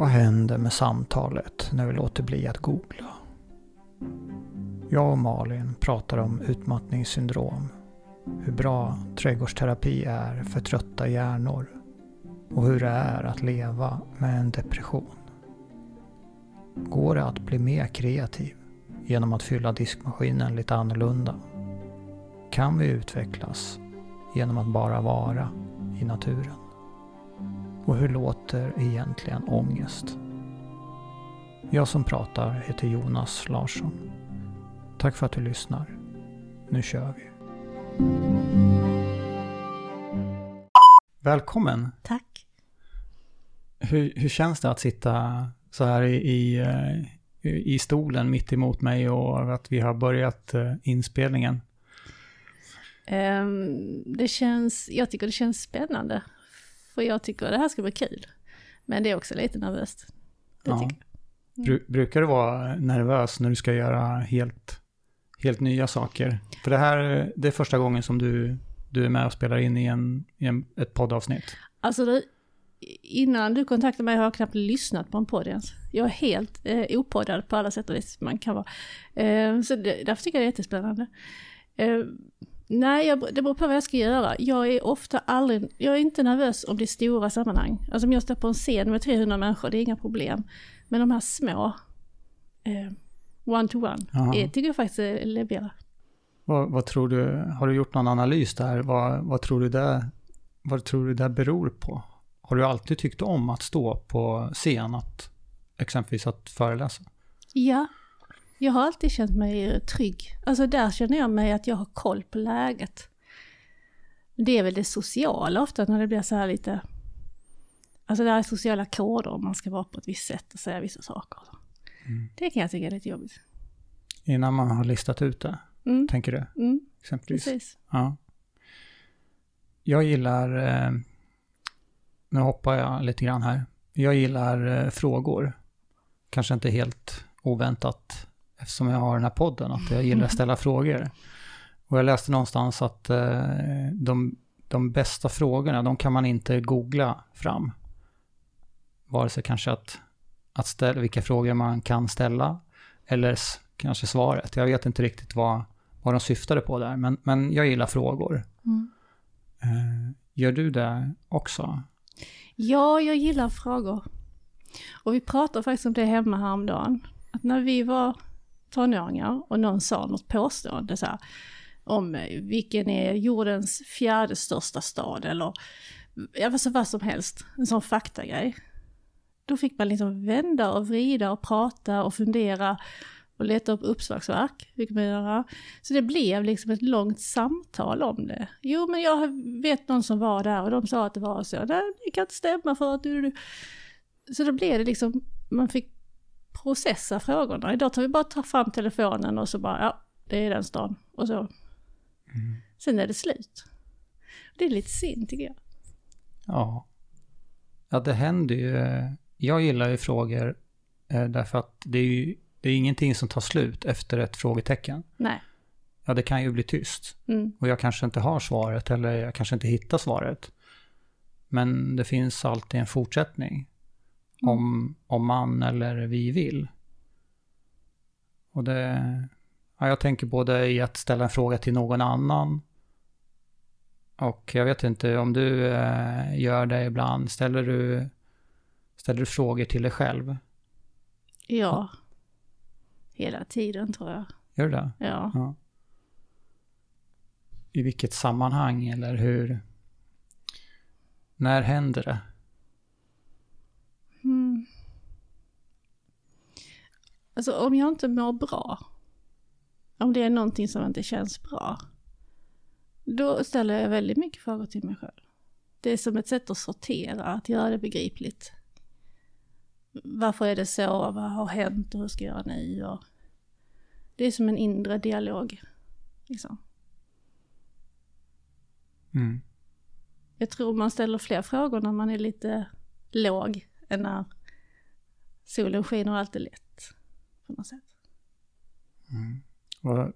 Vad händer med samtalet när vi låter bli att googla? Jag och Malin pratar om utmattningssyndrom, hur bra trädgårdsterapi är för trötta hjärnor och hur det är att leva med en depression. Går det att bli mer kreativ genom att fylla diskmaskinen lite annorlunda? Kan vi utvecklas genom att bara vara i naturen? Och hur låter egentligen ångest? Jag som pratar heter Jonas Larsson. Tack för att du lyssnar. Nu kör vi. Välkommen! Tack. Hur, hur känns det att sitta så här i, i, eh, i stolen mitt emot mig och att vi har börjat eh, inspelningen? Um, det känns, jag tycker det känns spännande. För jag tycker det här ska bli kul. Men det är också lite nervöst. Det Ja. Bru, brukar du vara nervös när du ska göra helt, helt nya saker? För det här det är första gången som du, du är med och spelar in i, en, i en, ett poddavsnitt. Alltså det, innan du kontaktade mig har jag knappt lyssnat på en podd ens. Jag är helt eh, opoddad på alla sätt och vis man kan vara. Eh, så det, därför tycker jag det är jättespännande. Eh, nej, jag, det beror på vad jag ska göra. Jag är ofta aldrig, jag är inte nervös om det är stora sammanhang. Alltså om jag står på en scen med 300 människor, det är inga problem. Men de här små, eh, one to one, eh, tycker jag faktiskt är läbbigare. Vad, vad tror du, har du gjort någon analys där? Vad, vad, tror du det, vad tror du det beror på? Har du alltid tyckt om att stå på scen, att exempelvis att föreläsa? Ja, jag har alltid känt mig trygg. Alltså där känner jag mig att jag har koll på läget. Det är väl det sociala ofta när det blir så här lite... Alltså det är sociala koder om man ska vara på ett visst sätt och säga vissa saker. Det kan jag tycka är lite jobbigt. Innan man har listat ut det, Mm, tänker du? mm, Exempelvis. precis. Ja. Jag gillar, eh, nu hoppar jag lite grann här. Jag gillar eh, frågor. Kanske inte helt oväntat eftersom jag har den här podden, att jag gillar att ställa frågor. Och jag läste någonstans att eh, de, de bästa frågorna, de kan man inte googla fram. Vare sig kanske att, att ställa, vilka frågor man kan ställa, eller s- kanske svaret. Jag vet inte riktigt vad, vad de syftade på där, men, men jag gillar frågor. Mm. Eh, gör du det också? Ja, jag gillar frågor. Och vi pratade faktiskt om det hemma häromdagen. Att när vi var tonåringar och någon sa något påstående så här, om eh, vilken är jordens fjärde största stad eller ja, alltså vad som helst, en sån faktagrej. Då fick man liksom vända och vrida och prata och fundera och leta upp uppslagsverk, vilket man göra. Så det blev liksom ett långt samtal om det. Jo, men jag vet någon som var där och de sa att det var så. Nej, det kan inte stämma för att du... du. Så då blev det liksom, man fick processa frågorna. Idag tar vi bara ta fram telefonen och så bara, ja, det är den stan. Och så. Sen är det slut. Det är lite synd tycker jag. Ja. Ja, det händer ju. Jag gillar ju frågor eh, därför att det är ju det är ingenting som tar slut efter ett frågetecken. Nej. Ja, det kan ju bli tyst. Mm. Och jag kanske inte har svaret eller jag kanske inte hittar svaret. Men det finns alltid en fortsättning. Om, om man eller vi vill. Och det... Ja, jag tänker både i att ställa en fråga till någon annan. Och jag vet inte om du eh, gör det ibland. Ställer du, ställer du frågor till dig själv? Ja. Hela tiden tror jag. Gör du det? Ja. Ja. I vilket sammanhang eller hur? När händer det? Mm. Alltså om jag inte mår bra, om det är någonting som inte känns bra, då ställer jag väldigt mycket frågor till mig själv. Det är som ett sätt att sortera, att göra det begripligt. Varför är det så? Vad har hänt och hur ska jag göra nu? Och det är som en inre dialog. Liksom. Mm. Jag tror man ställer fler frågor när man är lite låg än när solen skiner och allt är lätt. På något sätt. Och,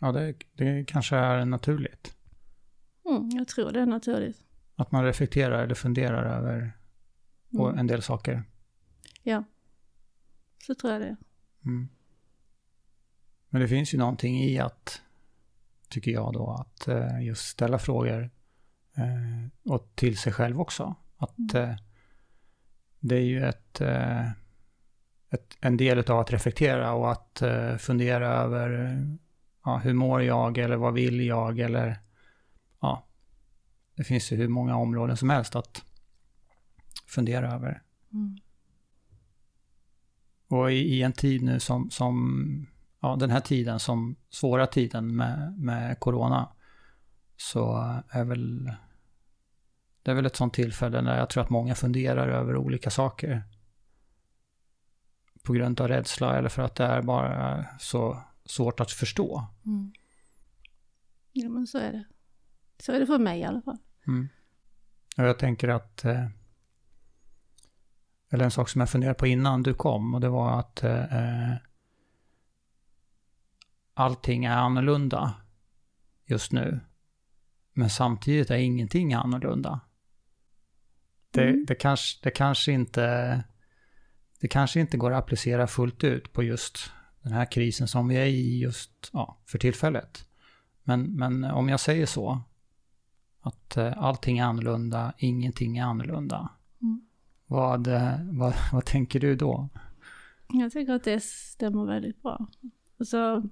ja, det, det kanske är naturligt. Mm, jag tror det är naturligt. Att man reflekterar eller funderar över Mm. en del saker. Ja. Så tror jag det. Mm. Men det finns ju någonting i att, tycker jag då, att eh, just ställa frågor eh, och till sig själv också. Att Mm. eh, det är ju ett, ett, en del av att reflektera och att eh, fundera över ja, hur mår jag eller vad vill jag eller ja, det finns ju hur många områden som helst att fundera över. Mm. Och i, i en tid nu som, som, ja den här tiden som svåra tiden med, med corona så är väl det är väl ett sånt tillfälle när jag tror att många funderar över olika saker. På grund av rädsla eller för att det är bara så svårt att förstå. Mm. Ja men så är det. Så är det för mig i alla fall. Mm. Och jag tänker att, eh, eller en sak som jag funderade på innan du kom, och det var att eh, allting är annorlunda just nu. Men samtidigt är ingenting annorlunda. Det, Mm. det, kanske, det, kanske inte, det kanske inte går att applicera fullt ut på just den här krisen som vi är i just ja, för tillfället. Men, men om jag säger så, att eh, allting är annorlunda, ingenting är annorlunda. Mm. Vad, eh, vad, vad tänker du då? Jag tycker att det stämmer väldigt bra. Alltså,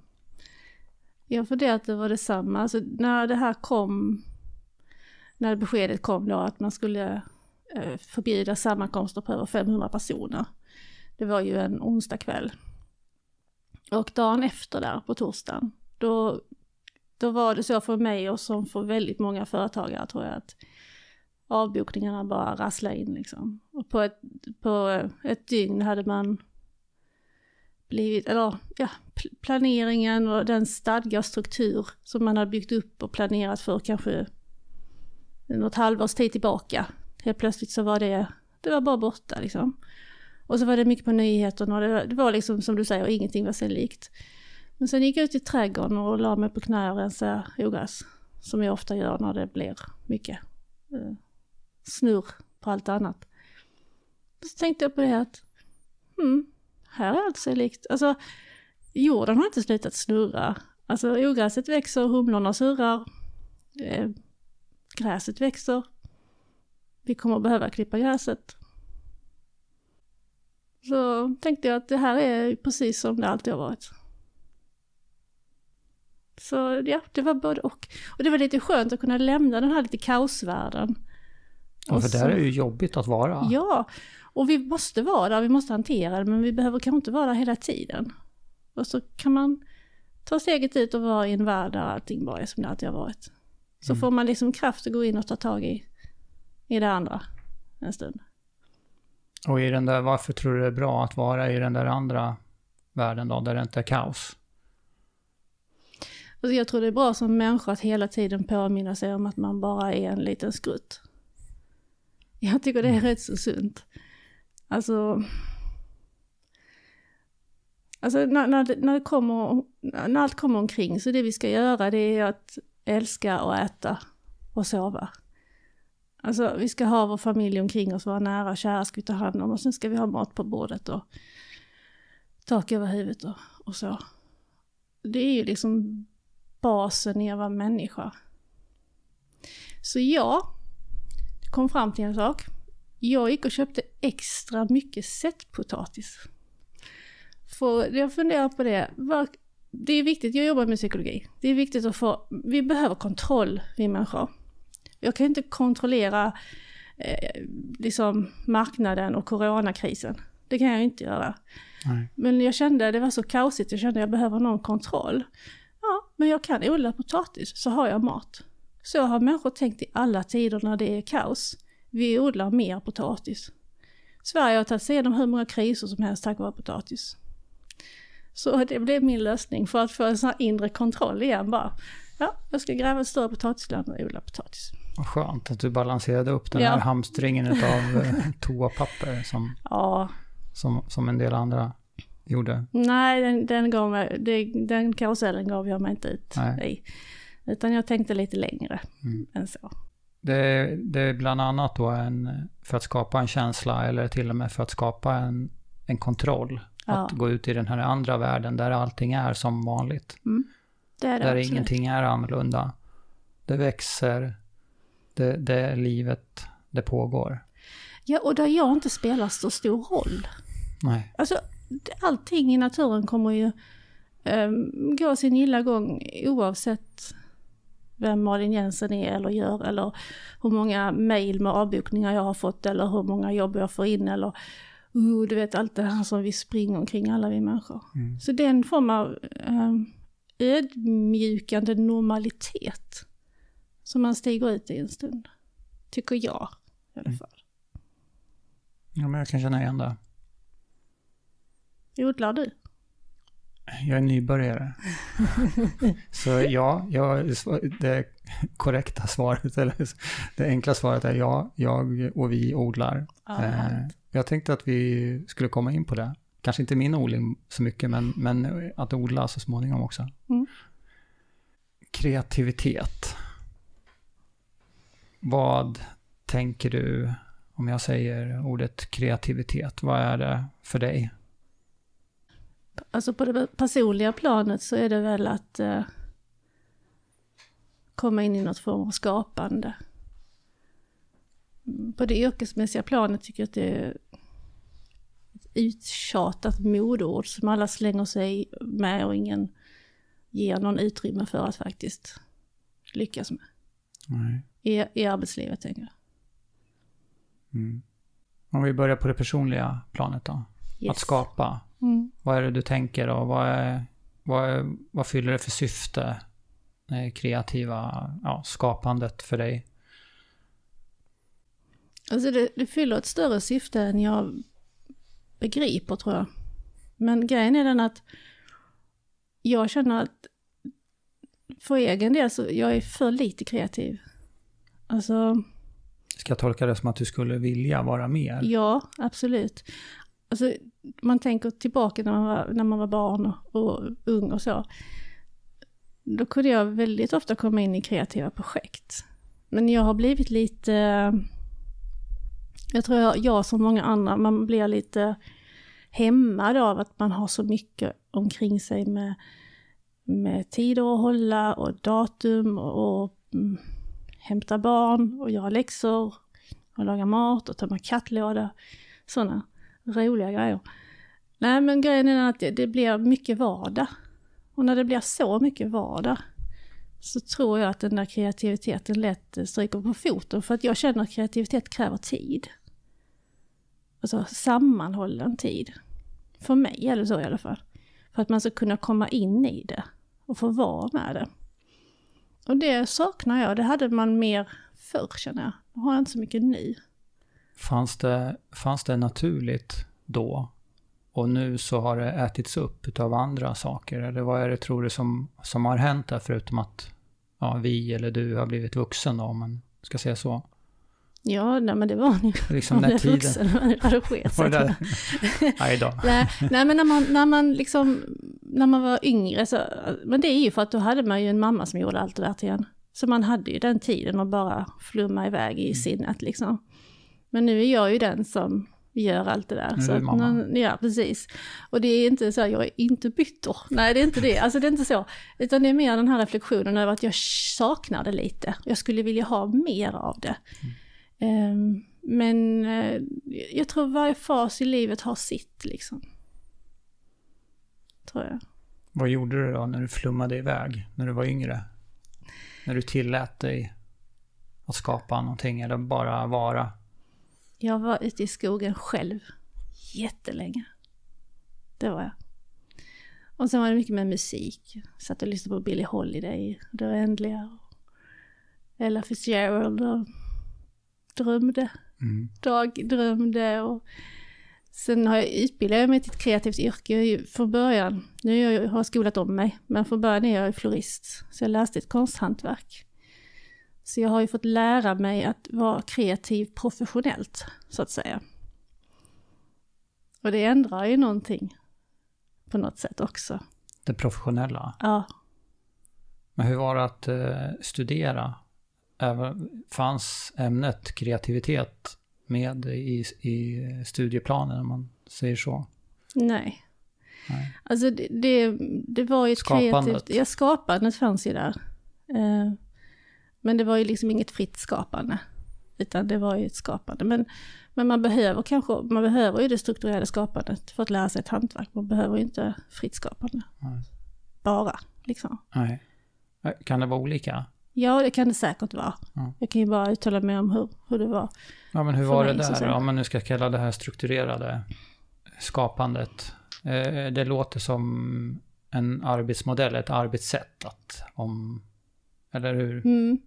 jag funderar att det var detsamma. Alltså, när det här kom, när beskedet kom då att man skulle eh, förbjuda sammankomster på över 500 personer. Det var ju en onsdag kväll. Och dagen efter där, på torsdagen, då, då var det så för mig och som för väldigt många företagare tror jag att avbokningarna bara rasslade in liksom. Och på ett, på ett dygn hade man blivit, eller ja, planeringen och den stadga och struktur som man hade byggt upp och planerat för kanske något halvårs tid tillbaka. Helt plötsligt så var det, det var bara borta liksom. Och så var det mycket på nyheterna och det var, det var liksom som du säger, ingenting var sig likt. Men sen gick jag ut i trädgården och la mig på knä och rensade ogräs. Som jag ofta gör när det blir mycket eh, snurr på allt annat. Så tänkte jag på det att, hmm, här är allt sig likt. Alltså, jorden har inte slutat snurra. Alltså ogräset växer, humlorna surrar, eh, gräset växer. Vi kommer behöva klippa gräset. Så tänkte jag att det här är precis som det alltid har varit. Så ja, det var både och. Och det var lite skönt att kunna lämna den här lite kaosvärlden. Ja, för där är ju jobbigt att vara. Ja, och vi måste vara där, vi måste hantera det, men vi behöver kanske inte vara där hela tiden. Och så kan man ta steget ut och vara i en värld där allting bara är som det alltid har varit. Så Mm. får man liksom kraft att gå in och ta tag i, i det andra en stund. Och i den där, varför tror du det är bra att vara i den där andra världen då, där det inte är kaos? Alltså jag tror det är bra som människa att hela tiden påminna sig om att man bara är en liten skrutt. Jag tycker det är rätt så sunt. Alltså... Alltså när, när, när, det kommer, när allt kommer omkring så det vi ska göra det är att älska och äta och sova. Alltså vi ska ha vår familj omkring oss, våra nära och kära ska vi ta hand om och sen ska vi ha mat på bordet och tak över huvudet och, och så. Det är ju liksom basen i att vara människa. Så jag kom fram till en sak. Jag gick och köpte extra mycket sättpotatis. För jag funderar på det. Det är viktigt, jag jobbar med psykologi. Det är viktigt att få, vi behöver kontroll, vi människor. Jag kan inte kontrollera eh, liksom marknaden och coronakrisen. Det kan jag inte göra. Nej. Men jag kände, det var så kaosigt, jag kände jag behöver någon kontroll. Ja, men jag kan odla potatis, så har jag mat. Så har människor tänkt i alla tider när det är kaos. Vi odlar mer potatis. Sverige har tagit sig igenom hur många kriser som helst tack vare potatis. Så det blev min lösning för att få en sån här inre kontroll igen bara. Ja, jag ska gräva ett större potatisland och odla potatis. Vad skönt att du balanserade upp den Ja. här hamstringen av eh, toapapper som, Ja, som, som en del andra gjorde. nej den, den, gav mig, det, den karusellen gav jag mig inte ut Nej. i. Utan jag tänkte lite längre Mm. än så. Det, det är bland annat då en, för att skapa en känsla eller till och med för att skapa en, en kontroll. Ja. Att gå ut i den här andra världen där allting är som vanligt. Det är det där absolut. ingenting är annorlunda. Det växer, det, det livet, det pågår. Ja, och där jag inte spelar så stor roll. Nej. Alltså, allting i naturen kommer ju um, gå sin gilla gång oavsett vem Malin Jensen är eller gör eller hur många mejl med avbokningar jag har fått eller hur många jobb jag får in eller uh, du vet allt det här som vi springer omkring alla vi människor. Mm. Så det är en form av um, ödmjukande normalitet som man stiger ut i en stund. Tycker jag i alla fall. Ja, men jag kan känna igen det. Odlar du? Jag är nybörjare. Så ja, jag, det korrekta svaret, eller det enkla svaret är ja, jag och vi odlar. Eh, jag tänkte att vi skulle komma in på det. Kanske inte min odling så mycket, men, men att odla så småningom också. Mm. Kreativitet. Vad tänker du om jag säger ordet kreativitet? Vad är det för dig? Alltså på det personliga planet så är det väl att eh, komma in i något form av skapande. Mm, På det yrkesmässiga planet tycker jag att det är ett uttjatat modord som alla slänger sig med och ingen ger någon utrymme för att faktiskt lyckas med. Nej. I, i arbetslivet tänker jag. Mm. Om vi börjar på det personliga planet då. Yes. Att skapa. Mm. Vad är det du tänker och vad, är, vad, är, vad fyller det för syfte? Det kreativa ja, skapandet för dig. Alltså det, det fyller ett större syfte än jag begriper tror jag. Men grejen är den att jag känner att för egen del så jag är för lite kreativ. Alltså, Ska jag tolka det som att du skulle vilja vara mer? ja, absolut. Alltså, man tänker tillbaka när man var, när man var barn och, och ung och så. Då kunde jag väldigt ofta komma in i kreativa projekt. Men jag har blivit lite... Jag tror jag, jag som många andra, man blir lite hämmad av att man har så mycket omkring sig med, med tider att hålla och datum och, och hämta barn och göra läxor och laga mat och tömma kattlåda. Sådana roliga grejer. Nej men grejen är att det, det blir mycket vardag. Och när det blir så mycket vardag så tror jag att den där kreativiteten lätt stryker på foten. För att jag känner att kreativitet kräver tid. Alltså sammanhållen tid. För mig är det så i alla fall. För att man ska kunna komma in i det och få vara med det. Och det saknar jag. Det hade man mer förr känner jag. Det har jag inte så mycket nu. Fanns det, fanns det naturligt då? Och nu så har det ätits upp av andra saker? Eller vad är det tror du som, som har hänt där förutom att ja, vi eller du har blivit vuxen då, om man ska säga så? Ja, nej, men det var ni. Liksom när är tiden... vuxen, man hade sket sig. det där? Nej då. Nej, nej men när man, när man liksom, när man var yngre så, men det är ju för att då hade man ju en mamma som gjorde allt det där till en. Så man hade ju den tiden att bara flumma iväg Mm. i sinnet liksom. Men nu är jag ju den som gör allt det där. Nu så att mamma. ja, precis. Och det är inte så, jag är inte bitter. Nej, det är inte det. Alltså det är inte så. Utan det är mer den här reflektionen över att jag saknar det lite. Jag skulle vilja ha mer av det. Ehm, men eh, jag tror varje fas i livet har sitt liksom. Tror jag. Vad gjorde du då när du flummade iväg, när du var yngre? När du tillät dig att skapa någonting eller bara vara? Jag var ute i skogen själv jättelänge. Det var jag. Och sen var det mycket med musik. Satt och lyssnade på Billie Holiday, Det oändliga. Ella Fitzgerald och drömde. Mm. dagdrömde och sen har jag utbildat mig till ett kreativt yrke från början. Nu har jag skolat om mig, men från början är jag florist. Så jag läste ett konsthantverk. Så jag har ju fått lära mig att vara kreativ professionellt, så att säga. Och det ändrar ju någonting på något sätt också. Det professionella. Ja, Men hur var det att eh, studera? Även, fanns ämnet kreativitet med i, i studieplanen om man säger så? Nej. Nej. Alltså det, det, det var ju ett Skapandet. kreativt... Ja, skapandet fanns ju där. Eh, men det var ju liksom inget fritt skapande. Utan det var ju ett skapande. Men, men man behöver kanske, man behöver ju det strukturerade skapandet för att lära sig ett hantverk. Man behöver ju inte fritt skapande. Nej. Bara, liksom. Nej. Kan det vara olika? Ja, det kan det säkert vara. Ja. Jag kan ju bara uttala mig om hur, hur det var. Ja, men hur var det där? Om man nu ska kalla det här strukturerade skapandet. Eh, Det låter som en arbetsmodell, ett arbetssätt. Att om, eller hur? Mm.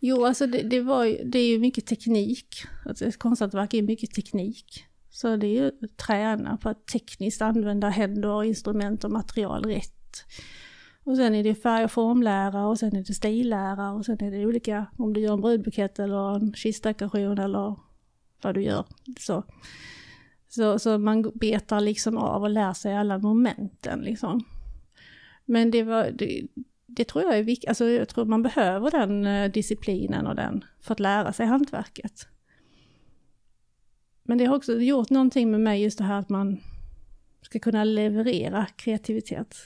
Jo, alltså det, det, var det är ju mycket teknik. Alltså ett konsthantverk är mycket teknik. Så det är ju att träna på att tekniskt använda händer, instrument och material rätt. Och sen är det färg och formlära och sen är det stillära och sen är det olika, om du gör en brudbukett eller en kistdekoration eller vad du gör. Så, så, så man betar liksom av och lär sig alla momenten liksom. Men det var, det, det tror jag är viktigt, alltså jag tror man behöver den eh, disciplinen och den för att lära sig hantverket. Men det har också gjort någonting med mig just det här att man ska kunna leverera kreativitet.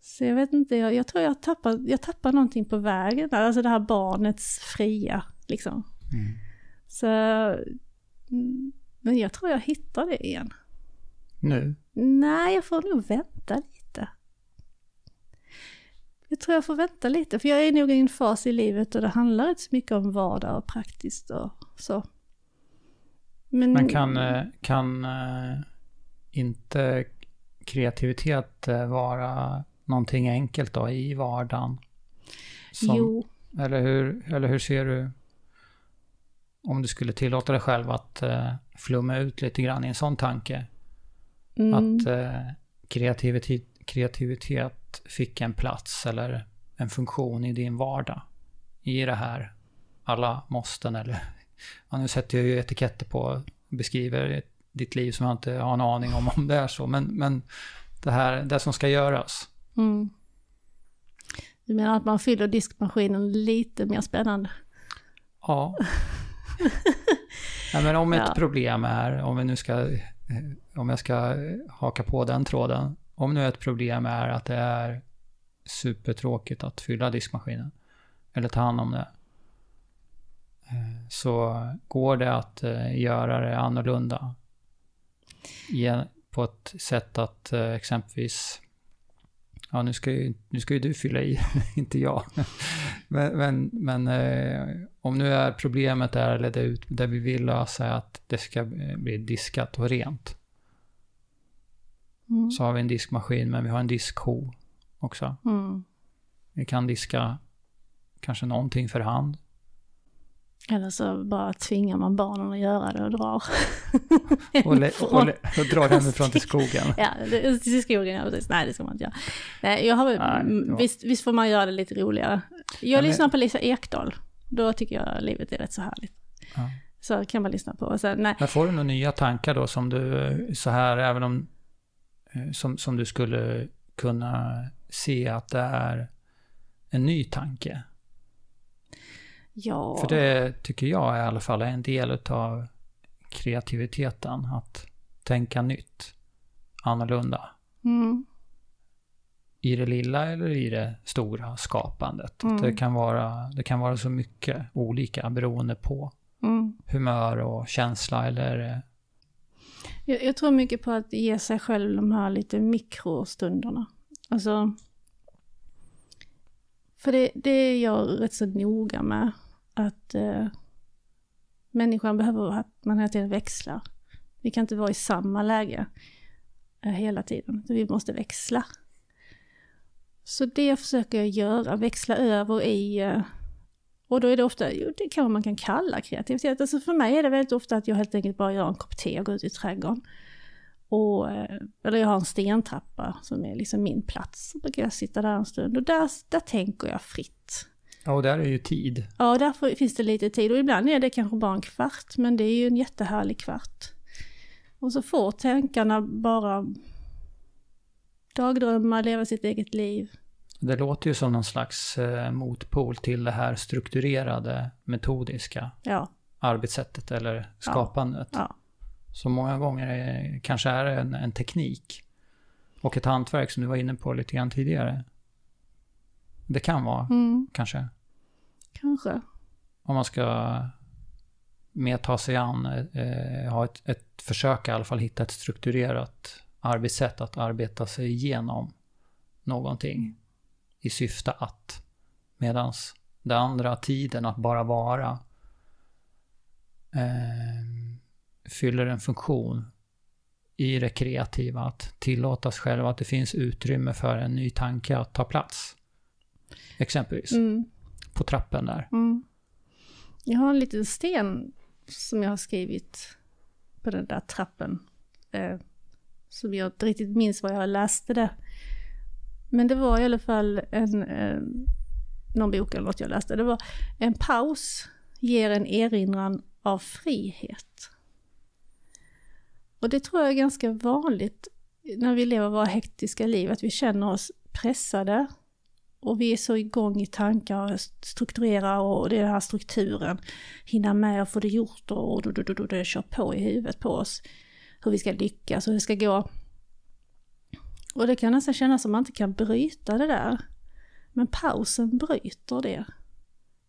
Så jag vet inte, jag, jag tror jag tappar, jag tappar någonting på vägen där, alltså det här barnets fria liksom. Mm. Så, men jag tror jag hittar det igen. Nu? Nej, jag får nog vänta lite. Jag tror jag får vänta lite, för jag är nog i en fas i livet och det handlar rätt så mycket om vardag och praktiskt och så. Men, Men kan, eh, kan eh, inte kreativitet eh, vara någonting enkelt då i vardagen? Som, Jo, Eller hur, eller hur ser du? Om du skulle tillåta dig själv att eh, flumma ut lite grann i en sån tanke. mm, Att eh, kreativitet, kreativitet fick en plats eller en funktion i din vardag. I det här alla måsten eller... Ja, nu sätter jag ju etiketter på och beskriver ditt liv som jag inte har en aning om om det är så. Men, men det här, det som ska göras. Mm. Du menar att man fyller diskmaskinen lite mer spännande? Ja. ja men om ett Ja. problem är, om vi nu ska, eh, om jag ska haka på den tråden. Om nu ett problem är att det är supertråkigt att fylla diskmaskinen. Eller ta hand om det. eh, Så går det att eh, göra det annorlunda. På ett sätt att exempelvis Ja, nu ska ju, nu ska ju du fylla i, inte jag. Men, men, men eh, om nu är problemet är, eller det, ut- det vi vill lösa är att det ska bli diskat och rent. Mm. Så har vi en diskmaskin, men vi har en diskho också. Mm. Vi kan diska kanske någonting för hand. Eller så bara tvingar man barnen att göra det och drar. Och, le, och, le, och drar hemifrån till skogen. Ja, till skogen, ja precis. Nej, det ska man inte göra. Nej, jag har, Nej, mm, visst, visst får man göra det lite roligare. Jag men- lyssnar på Lisa Ekdahl. Då tycker jag livet är rätt så härligt. Ja. Så kan man lyssna på. Sen, nej, Men får du några nya tankar då som du, så här, även om, eh, som, som du skulle kunna se att det är en ny tanke? Ja. För det tycker jag i alla fall är en del av kreativiteten. Att tänka nytt, annorlunda. Mm, I det lilla eller i det stora skapandet. Mm. Det, kan vara, det kan vara så mycket olika beroende på mm. humör och känsla eller... eh, Jag, jag tror mycket på att ge sig själv de här lite mikrostunderna. Alltså, för det, det är jag rätt så noga med. Att eh, människan behöver att man hela tiden växlar. Vi kan inte vara i samma läge eh, hela tiden. Vi måste växla. Så det försöker jag göra, växla över i eh, och då är det ofta, jo, det kan man kan kalla kreativitet. Alltså för mig är det väldigt ofta att jag helt enkelt bara gör en kopp te och går ut i trädgården. Och, eh, eller jag har en stentrappa som är liksom min plats. Så brukar jag sitta där en stund och där, där tänker jag fritt. Ja, och där är ju tid. Ja, därför finns det lite tid. Och ibland är det kanske bara en kvart, men det är ju en jättehärlig kvart. Och så får tankarna bara dagdrömma, leva sitt eget liv. Det låter ju som någon slags eh, motpol till det här strukturerade, metodiska Ja, arbetssättet eller skapandet. ja. som många gånger är, kanske är en, en teknik och ett hantverk som du var inne på lite grann tidigare. Det kan vara, Mm, kanske. Kanske. Om man ska mer ta sig an, eh, ha ett, ett försök i alla fall hitta ett strukturerat arbetssätt att arbeta sig igenom någonting i syfte att medans det andra tiden att bara vara eh, fyller en funktion i det kreativa att tillåta sig själv att det finns utrymme för en ny tanke att ta plats. Exempelvis Mm på trappen där. Mm. Jag har en liten sten som jag har skrivit på den där trappen. Eh, som jag inte riktigt minns vad jag läste där. Men det var i alla fall en, eh, någon bok eller något jag läste. Det var en paus ger en erinran av frihet. Och det tror jag är ganska vanligt när vi lever våra hektiska liv, att vi känner oss pressade och vi är så igång i tankar, strukturera och det är den här strukturen. Hinna med och få det gjort och, och, och, och, och det kör på i huvudet på oss. Hur vi ska lyckas och hur det ska gå. Och det kan nästan kännas som att man inte kan bryta det där. Men pausen bryter det.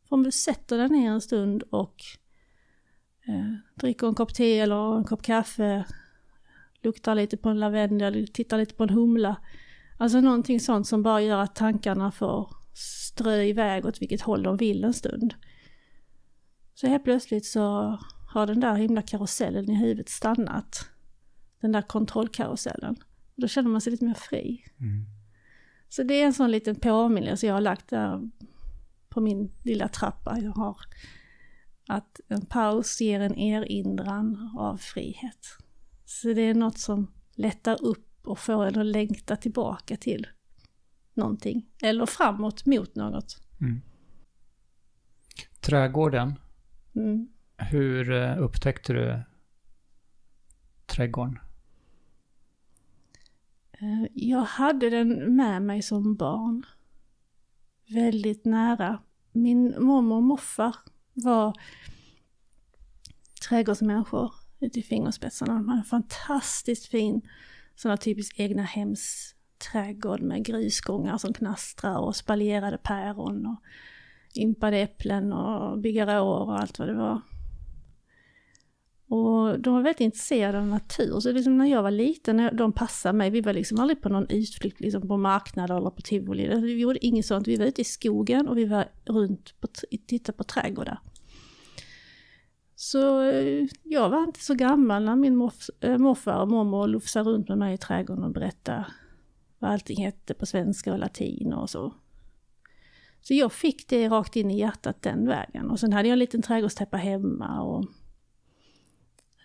För om du sätter dig ner en stund och eh, dricker en kopp te eller en kopp kaffe, luktar lite på en lavendel, tittar lite på en humla. Alltså någonting sånt som bara gör att tankarna får strö iväg åt vilket håll de vill en stund. Så helt plötsligt så har den där himla karusellen i huvudet stannat. Den där kontrollkarusellen. Då känner man sig lite mer fri. Så det är en sån liten påminnelse jag har lagt där på min lilla trappa jag har. Att en paus ger en erinran av frihet. Så det är något som lättar upp och får en att längta tillbaka till någonting. Eller framåt mot något. Mm. Trädgården, Mm. hur eh, upptäckte du trädgården? Eh, Jag hade den med mig som barn. Väldigt nära. Min mormor och morfar var trädgårdsmänniskor ute i fingerspetsarna. De hade en fantastiskt fin sådana här egna hems trädgård med grusgångar som knastrar och spaljerade päron och ympade äpplen och bigarråer och allt vad det var. Och de var väldigt intresserade av natur, så liksom när jag var liten, när de passade mig, vi var liksom aldrig på någon utflykt liksom på marknader eller på tivoli, vi gjorde inget sånt, vi var ute i skogen och vi var runt och tittade på trädgårdar. Så eh, jag var inte så gammal när min morf, eh, morfar och mormor lufsade runt med mig i trädgården och berättade vad allting hette på svenska och latin och så. Så jag fick det rakt in i hjärtat den vägen. Och sen hade jag en liten trädgårdstäppa hemma och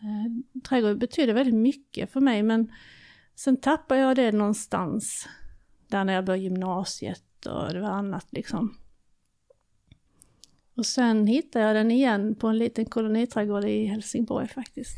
eh, trädgård betydde väldigt mycket för mig men sen tappade jag det någonstans där när jag började gymnasiet och det var annat liksom. Och sen hittade jag den igen på en liten koloniträdgård i Helsingborg faktiskt.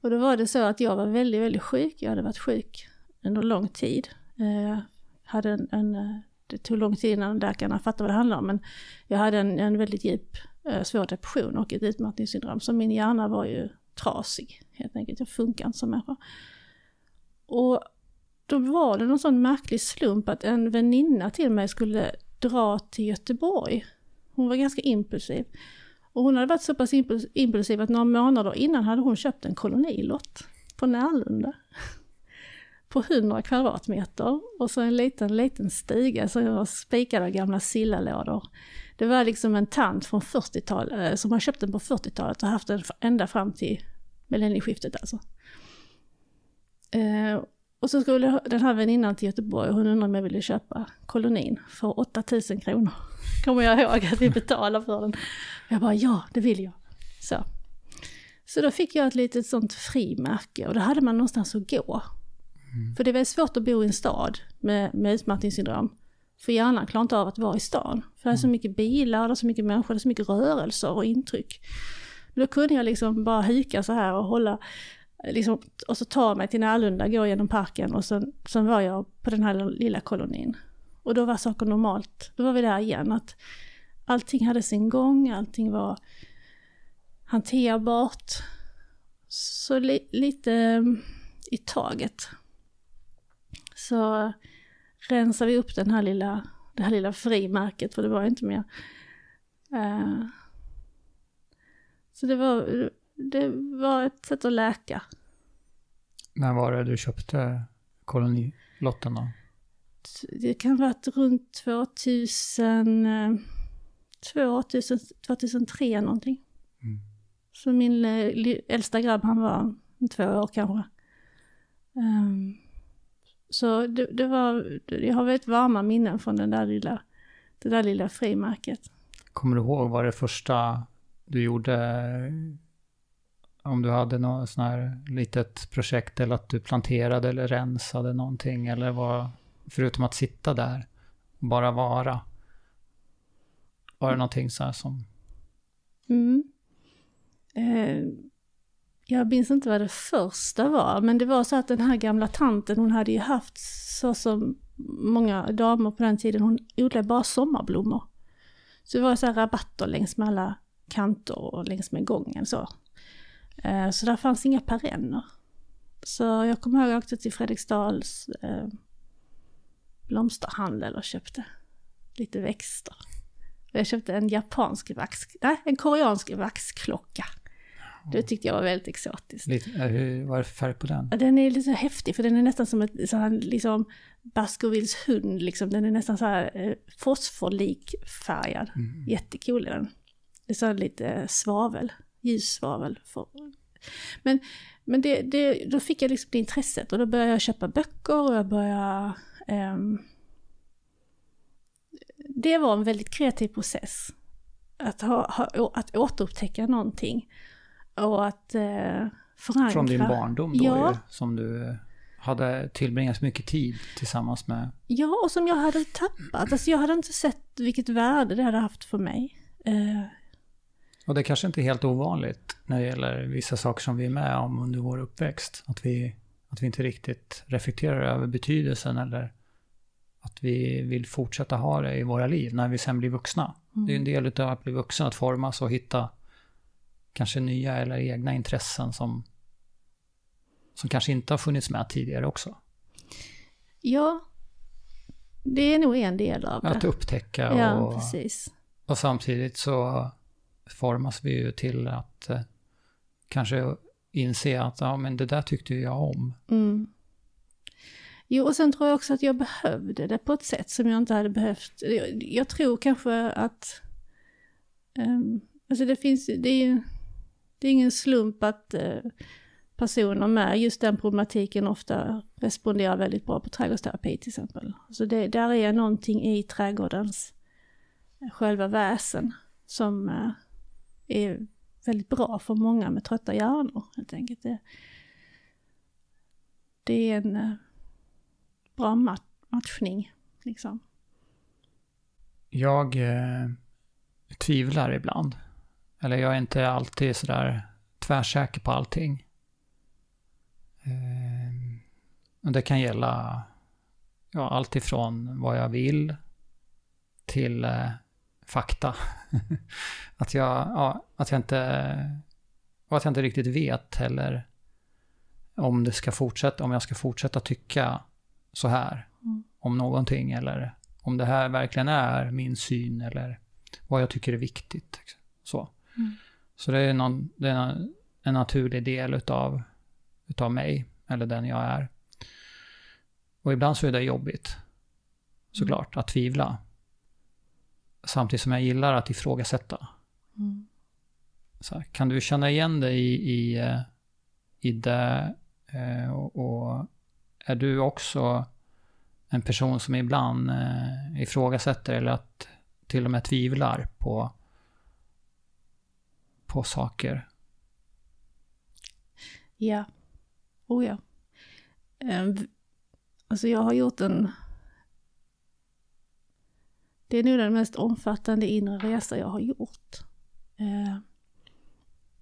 Och då var det så att jag var väldigt, väldigt sjuk. Jag hade varit sjuk under lång tid. Eh, hade en, en, eh, det tog lång tid innan läkarna fattade vad det handlade om, men jag hade en, en väldigt djup eh, svår depression och ett utmattningssyndrom. Så min hjärna var ju trasig helt enkelt. Jag funkar inte som människa. Och då var det någon sån märklig slump att en väninna till mig skulle dra till Göteborg. Hon var ganska impulsiv. Och hon hade varit så pass impulsiv att några månader innan hade hon köpt en kolonilott på Närlunda. På 100 kvadratmeter och så en liten, liten stuga som var spikad av gamla sillalådor. Det var liksom en tant från 40-talet eh, som har köpt den på 40-talet och haft den ända fram till millennieskiftet alltså. Eh, och så skulle den här väninnan till Göteborg och hon undrade om jag ville köpa kolonin för 8000 kronor. Kommer jag ihåg att vi betalade för den. Jag bara ja, det vill jag. Så. Så då fick jag ett litet sånt frimärke och då hade man någonstans att gå. För det är väldigt svårt att bo i en stad med, med utmattningssyndrom. För hjärnan klarar inte av att vara i stan. För det är så mycket bilar, det är så mycket människor, det är så mycket rörelser och intryck. Då kunde jag liksom bara huka så här och hålla, liksom, och så ta mig till Närlunda, gå genom parken och sen, sen var jag på den här lilla kolonin. Och då var saker normalt. Då var vi där igen, att allting hade sin gång, allting var hanterbart. Så li, lite mm, i taget. Så rensade vi upp den här lilla, det här lilla frimärket, för det var inte mer. Uh, så det var, det var ett sätt att läka. När var det du köpte kolonilotten då? Det kan ha varit runt 2000, 2000 2003 någonting. Mm. Så min eh, äldsta grabb han var två år kanske. Um, så det, det, var, jag har väldigt varma minnen från den där lilla, det där lilla frimärket. Kommer du ihåg vad det första du gjorde om du hade något sånt här litet projekt eller att du planterade eller rensade någonting eller vad, förutom att sitta där och bara vara. Var det någonting så här som... Mm. Eh, jag minns inte vad det första var, men det var så att den här gamla tanten, hon hade ju haft så som många damer på den tiden, hon odlade bara sommarblommor. Så det var så här rabatter längs med alla kanter och längs med gången så. Eh, så där fanns inga perenner. Så jag kommer ihåg att jag åkte till Fredriksdals eh, blomsterhandel och köpte lite växter. Jag köpte en japansk vax, nej en koreansk vaxklocka. Det tyckte jag var väldigt exotiskt. Lite, hur, vad är det för färg på den? Den är lite häftig för den är nästan som ett så här, liksom Baskervilles hund liksom. Den är nästan så här eh, fosforlik färgad. Mm. Jättecool är den. Det är så lite svavel, ljussvavel. Men, men det, det, då fick jag liksom det intresset och då började jag köpa böcker och jag började... Um... det var en väldigt kreativ process. Att, ha, ha, att återupptäcka någonting. Och att eh, förankra... Från din barndom då ja. ju, som du hade tillbringat mycket tid tillsammans med. Ja, och som jag hade tappat. Alltså jag hade inte sett vilket värde det hade haft för mig. Eh, och det är kanske inte är helt ovanligt när det gäller vissa saker som vi är med om under vår uppväxt. Att vi, att vi inte riktigt reflekterar över betydelsen eller att vi vill fortsätta ha det i våra liv när vi sen blir vuxna. Mm. Det är en del av att bli vuxen, att formas och hitta kanske nya eller egna intressen som, som kanske inte har funnits med tidigare också. Ja, det är nog en del av det. Att upptäcka och, ja, precis. och samtidigt så formas vi ju till att eh, kanske inse att ja, men det där tyckte jag om. Mm. Jo, och sen tror jag också att jag behövde det på ett sätt som jag inte hade behövt. Jag, jag tror kanske att... Um, alltså det finns det är, det är ingen slump att uh, personer med just den problematiken ofta responderar väldigt bra på trädgårdsterapi till exempel. Så det, där är någonting i trädgårdens eh, själva väsen som uh, är väldigt bra för många med trötta hjärnor helt enkelt. Det, det är en eh, bra mat matchning liksom. Jag eh, tvivlar ibland. Eller jag är inte alltid sådär tvärsäker på allting. Eh, och det kan gälla ja, allt ifrån vad jag vill till eh, fakta. att, jag, ja, att jag inte... Och att jag inte riktigt vet heller om det ska fortsätta, om jag ska fortsätta tycka så här mm. om någonting eller om det här verkligen är min syn eller vad jag tycker är viktigt. Så, mm. så det är, någon, det är en, naturlig del utav, utav mig, eller den jag är. Och ibland så är det jobbigt, såklart, mm. att tvivla. Samtidigt som jag gillar att ifrågasätta. Mm. Så här, kan du känna igen dig i, i, eh, i det? Eh, och, och, är du också en person som ibland eh, ifrågasätter eller att till och med tvivlar på, på saker? Ja. Oh ja. Um, alltså jag har gjort en det är nog den mest omfattande inre resa jag har gjort. Eh,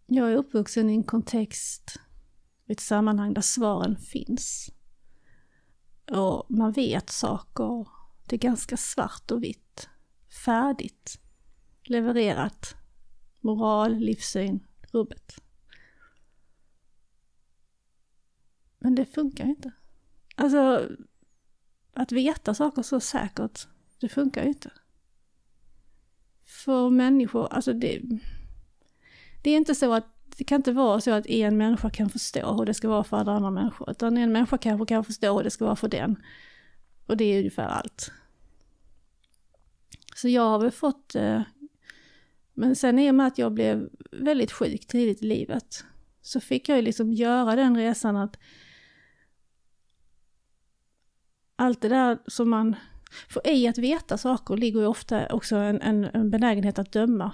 jag är uppvuxen i en kontext, ett sammanhang där svaren finns. Och man vet saker, det är ganska svart och vitt. Färdigt. Levererat. Moral, livssyn, rubbet. Men det funkar inte. Alltså, att veta saker så säkert, det funkar ju inte. För människor, alltså det... Det är inte så att, det kan inte vara så att en människa kan förstå hur det ska vara för alla andra människor. Utan en människa kanske kan förstå hur det ska vara för den. Och det är ungefär allt. Så jag har väl fått... Eh, men sen i och med att jag blev väldigt sjuk tidigt i livet så fick jag ju liksom göra den resan att allt det där som man... För i att veta saker ligger ju ofta också en, en, en benägenhet att döma.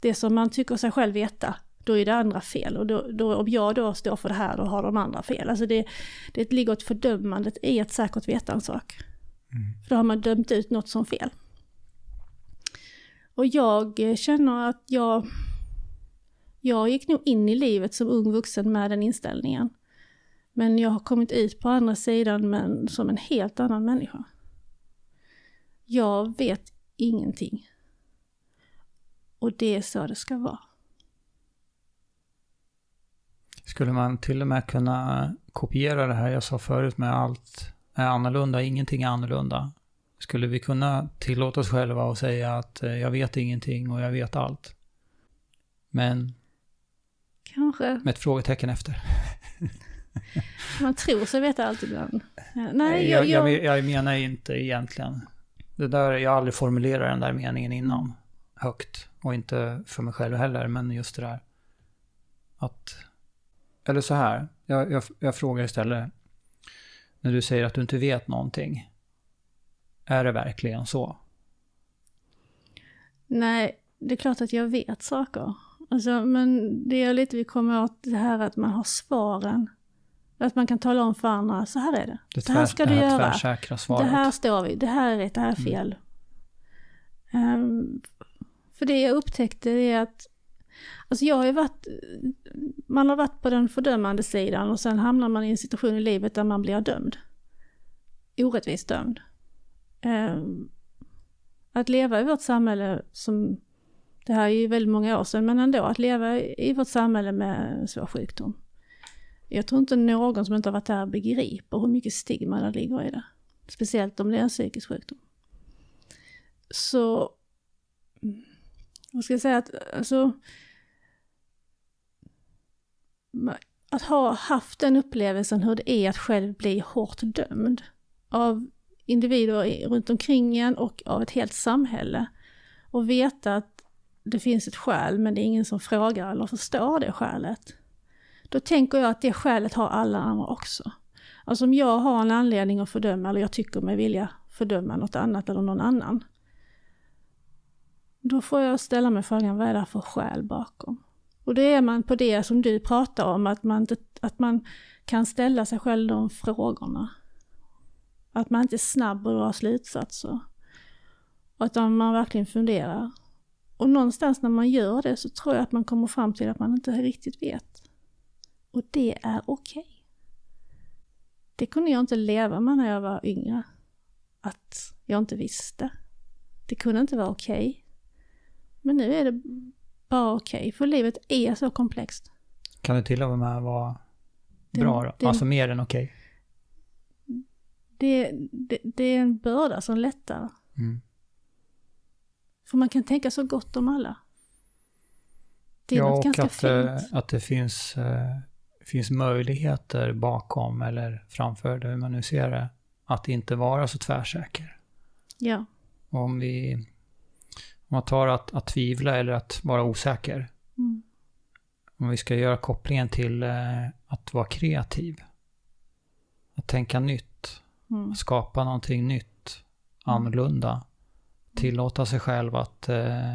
Det som man tycker sig själv veta, då är det andra fel. Och då, då, om jag då står för det här, då har de andra fel. Alltså det, det ligger ett fördömandet i att säkert veta en sak. Mm. För då har man dömt ut något som fel. Och jag känner att jag... Jag gick nog in i livet som ung vuxen med den inställningen. Men jag har kommit ut på andra sidan men som en helt annan människa. Jag vet ingenting. Och det är så det ska vara. Skulle man till och med kunna kopiera det här jag sa förut med allt är annorlunda, ingenting är annorlunda. Skulle vi kunna tillåta oss själva att säga att eh, jag vet ingenting och jag vet allt? Men... Kanske. Med ett frågetecken efter. Man tror sig veta allt ibland. Nej, jag, jag, jag, jag menar inte egentligen. Det där, jag har aldrig formulerat den där meningen innan. Högt. Och inte för mig själv heller, men just det där. Att... Eller så här. Jag, jag, jag frågar istället. När du säger att du inte vet någonting. Är det verkligen så? Nej, det är klart att jag vet saker. Alltså, men det är lite vi kommer åt det här att man har svaren. Att man kan tala om för andra, så här är det. Det, tvär, det här ska det du göra. Det här står vi, det här är rätt, det här är mm. fel. Mm. Um, för det jag upptäckte är att, alltså jag har ju varit, man har varit på den fördömande sidan och sen hamnar man i en situation i livet där man blir dömd. Orättvist dömd. Um, att leva i vårt samhälle som, det här är ju väldigt många år sedan, men ändå att leva i vårt samhälle med svår sjukdom jag tror inte någon som inte har varit där begriper hur mycket stigma det ligger i det. Speciellt om det är en psykisk sjukdom. Så, mm, vad ska jag säga, att alltså, att ha haft den upplevelsen hur det är att själv bli hårt dömd av individer runt omkring en och av ett helt samhälle. Och veta att det finns ett skäl men det är ingen som frågar eller förstår det skälet. Då tänker jag att det skälet har alla andra också. Alltså om jag har en anledning att fördöma, eller jag tycker mig vilja fördöma något annat eller någon annan. Då får jag ställa mig frågan, vad är det för skäl bakom? Och det är man på det som du pratar om, att man, att man kan ställa sig själv de frågorna. Att man inte är snabb och drar slutsatser. Utan man verkligen funderar. Och någonstans när man gör det så tror jag att man kommer fram till att man inte riktigt vet. Och det är okej. Okay. Det kunde jag inte leva med när jag var yngre. Att jag inte visste. Det kunde inte vara okej. Okay. Men nu är det bara okej, okay, för livet är så komplext. Kan det till och med vara bra då? Det, alltså mer än okej? Okay. Det, det, det, är en börda som lättar. Mm. För man kan tänka så gott om alla. Det är ja, något ganska att, fint. att det finns eh, finns möjligheter bakom eller framför det, hur man nu ser det, att inte vara så tvärsäker. Ja. Om vi om man tar att, att tvivla eller att vara osäker. Mm. Om vi ska göra kopplingen till eh, att vara kreativ. Att tänka nytt. Mm. Att skapa någonting nytt. Mm. Annorlunda. Tillåta sig själv att eh,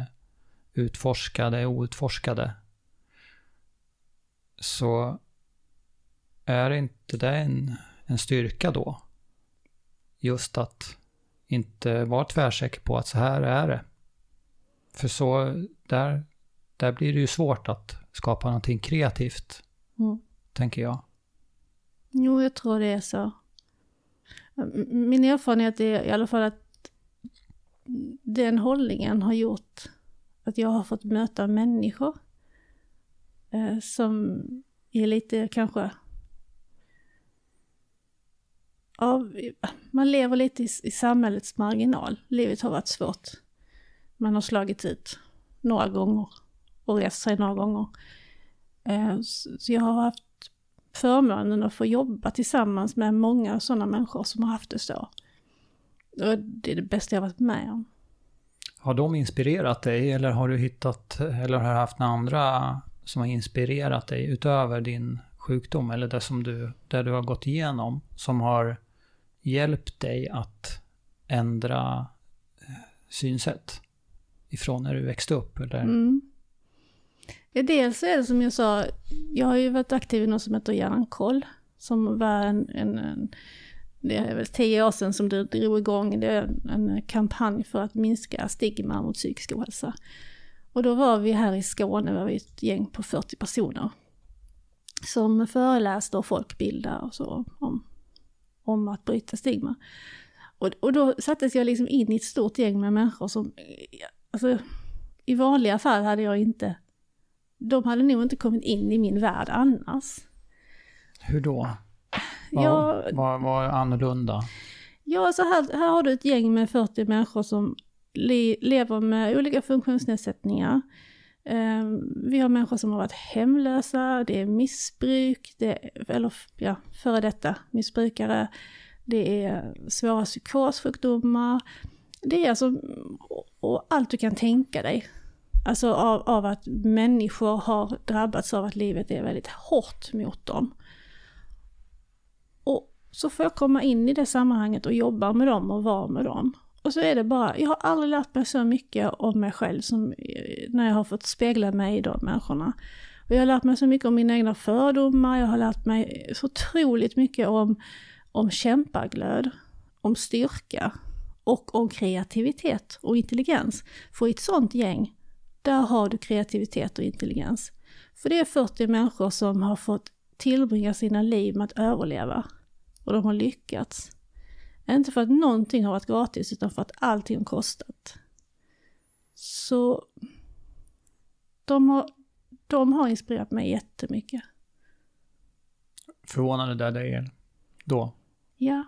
utforska det outforskade. Så är inte det en, en styrka då? Just att inte vara tvärsäker på att så här är det. För så, där, där blir det ju svårt att skapa någonting kreativt, mm. tänker jag. Jo, jag tror det är så. Min erfarenhet är i alla fall att den hållningen har gjort att jag har fått möta människor eh, som är lite kanske ja, man lever lite i, i samhällets marginal. Livet har varit svårt. Man har slagit ut några gånger och rest sig några gånger. Eh, så jag har haft förmånen att få jobba tillsammans med många sådana människor som har haft det så. Och det är det bästa jag varit med om. Har de inspirerat dig eller har du hittat, eller har haft några andra som har inspirerat dig utöver din sjukdom eller det som du, det du har gått igenom som har hjälpt dig att ändra eh, synsätt ifrån när du växte upp? Eller? Mm. Ja, dels är det som jag sa, jag har ju varit aktiv i något som heter Hjärnkoll, som var en, en, en det är väl tio år sedan som du drog igång det är en kampanj för att minska stigma mot psykisk ohälsa. Och då var vi här i Skåne, var vi ett gäng på 40 personer. Som föreläste och folkbildade och så om, om att bryta stigma. Och, och då sattes jag liksom in i ett stort gäng med människor som, alltså i vanliga fall hade jag inte, de hade nog inte kommit in i min värld annars. Hur då? Vad, ja, är annorlunda? Ja, så här, här har du ett gäng med 40 människor som le, lever med olika funktionsnedsättningar. Ehm, vi har människor som har varit hemlösa, det är missbruk, det är, eller ja, före detta missbrukare, det är svåra psykossjukdomar. Det är alltså och allt du kan tänka dig. Alltså av, av att människor har drabbats av att livet är väldigt hårt mot dem. Och så får jag komma in i det sammanhanget och jobba med dem och vara med dem. Och så är det bara, jag har aldrig lärt mig så mycket om mig själv som eh, när jag har fått spegla mig i de människorna. Och jag har lärt mig så mycket om mina egna fördomar, jag har lärt mig så otroligt mycket om, om kämpaglöd, om styrka och om kreativitet och intelligens. För i ett sånt gäng, där har du kreativitet och intelligens. För det är 40 människor som har fått tillbringa sina liv med att överleva. Och de har lyckats. Inte för att någonting har varit gratis utan för att allting har kostat. Så de har, de har inspirerat mig jättemycket. Förvånade det dig då? Ja.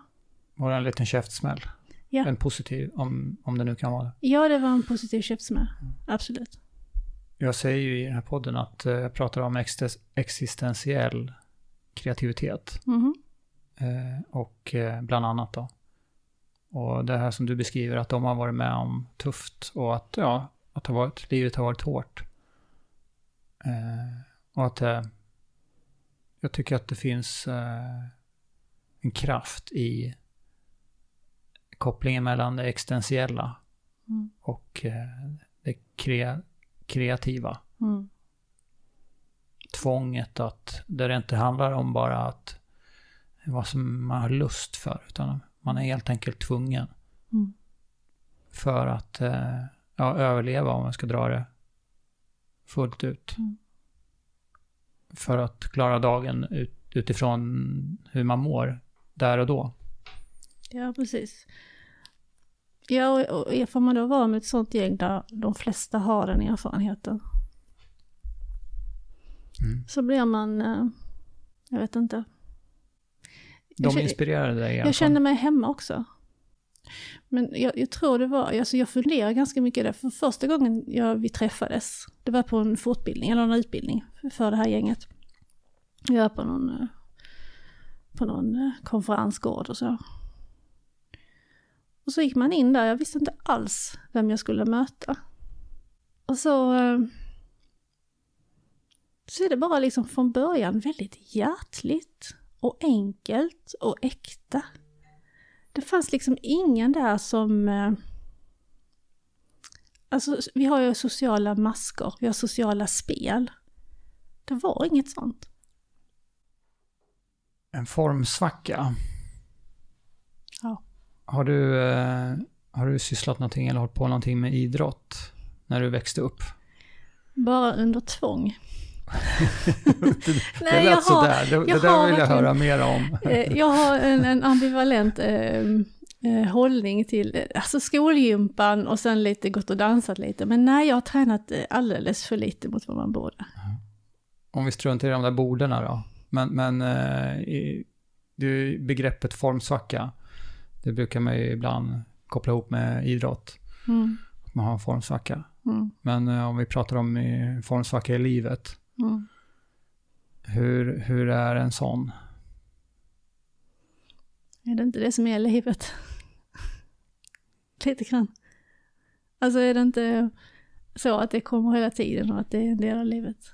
Var det en liten käftsmäll? Ja. En positiv, om, om det nu kan vara det? Ja, det var en positiv käftsmäll. Mm. Absolut. Jag säger ju i den här podden att eh, jag pratar om existentiell kreativitet. Mm. Eh, och eh, bland annat då. Och det här som du beskriver, att de har varit med om tufft och att, ja, att har varit, livet har varit hårt. Eh, och att eh, jag tycker att det finns eh, en kraft i kopplingen mellan det existentiella mm. och eh, det kre, kreativa. Mm. Tvånget att, där det inte handlar om bara att vad som man har lust för, utan man är helt enkelt tvungen. Mm. För att eh, ja, överleva om man ska dra det fullt ut. Mm. För att klara dagen ut, utifrån hur man mår där och då. Ja, precis. Ja, och, och får man då vara med ett sånt gäng där de flesta har den erfarenheten. Mm. Så blir man, eh, jag vet inte, de inspirerade dig Jag kände mig hemma också. Men jag, jag, tror det var, alltså jag funderade ganska mycket där, för första gången jag, vi träffades, det var på en fortbildning, eller en utbildning för det här gänget. Jag var på någon, eh, på någon eh, konferensgård och så. Och så gick man in där, jag visste inte alls vem jag skulle möta. Och så, eh, så är det bara liksom från början väldigt hjärtligt och enkelt och äkta. Det fanns liksom ingen där som... Eh, alltså vi har ju sociala masker, vi har sociala spel. Det var inget sånt. En formsvacka. Ja. Har du, eh, har du sysslat någonting eller hållit på någonting med idrott när du växte upp? Bara under tvång. Det, Nej, det lät sådär. Det, det där vill jag höra mer om. Eh, jag har en, en ambivalent eh, eh, hållning till eh, alltså skolgympan och sen lite gått och dansat lite. Men nej, jag har tränat alldeles för lite mot vad man borde. Om vi struntar i de där borden då. Men, men eh, i, är begreppet formsvacka. Det brukar man ju ibland koppla ihop med idrott. Mm. Man har en formsvacka. Mm. Men eh, om vi pratar om eh, formsvacka i livet. Mm. Hur, hur är en sån? Är det inte det som är livet? Lite grann. Alltså är det inte så att det kommer hela tiden och att det är en del av livet?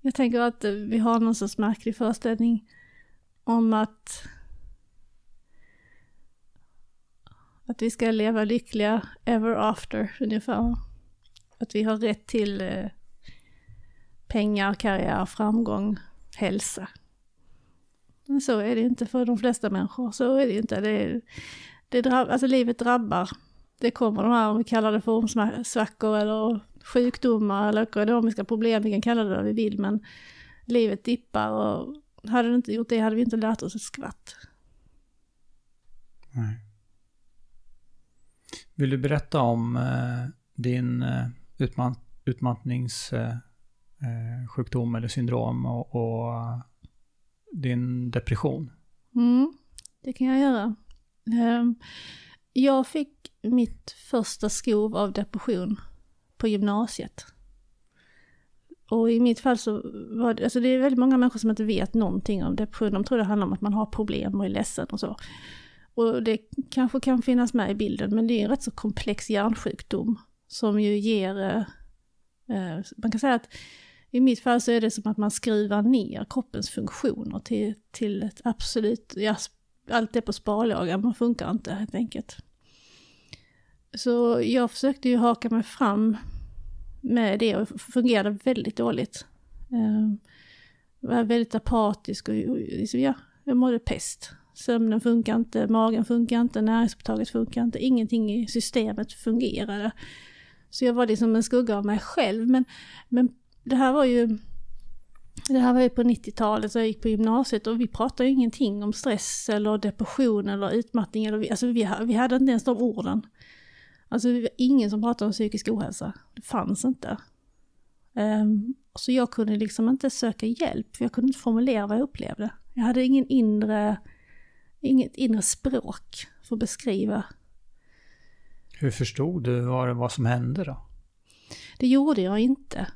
Jag tänker att vi har någon sorts märklig föreställning om att att vi ska leva lyckliga ever after ungefär. Att vi har rätt till eh, pengar, karriär, framgång, hälsa. Men så är det inte för de flesta människor. Så är det inte. Det, det drabb, alltså livet drabbar. Det kommer de här, om vi kallar det formsvackor eller sjukdomar eller ekonomiska problem, vi kan kalla det vad vi vill, men livet dippar och hade det inte gjort det hade vi inte lärt oss ett skvatt. Nej. Vill du berätta om eh, din eh, utmattningssjukdom eh, eh, eller syndrom och, och eh, din depression? Mm, det kan jag göra. Ehm, jag fick mitt första skov av depression på gymnasiet. Och i mitt fall så var det, alltså det är väldigt många människor som inte vet någonting om depression. De tror det handlar om att man har problem och är ledsen och så. Och det kanske kan finnas med i bilden, men det är en rätt så komplex hjärnsjukdom som ju ger, eh, eh, man kan säga att i mitt fall så är det som att man skruvar ner kroppens funktioner till, till ett absolut, ja, allt är på sparlåga, man funkar inte helt enkelt. Så jag försökte ju haka mig fram med det och fungerade väldigt dåligt. Jag var väldigt apatisk och liksom, ja, jag mådde pest. Sömnen funkar inte, magen funkar inte, näringsupptaget funkar inte, ingenting i systemet fungerade. Så jag var liksom en skugga av mig själv. Men, men det här var ju det här var ju på 90-talet så jag gick på gymnasiet och vi pratade ju ingenting om stress eller depression eller utmattning. Eller, alltså vi, vi hade inte ens de orden. Alltså det var ingen som pratade om psykisk ohälsa. Det fanns inte. Um, så jag kunde liksom inte söka hjälp, för jag kunde inte formulera vad jag upplevde. Jag hade ingen inre, inget inre språk för att beskriva. Hur förstod du vad det var som hände då? Det gjorde jag inte.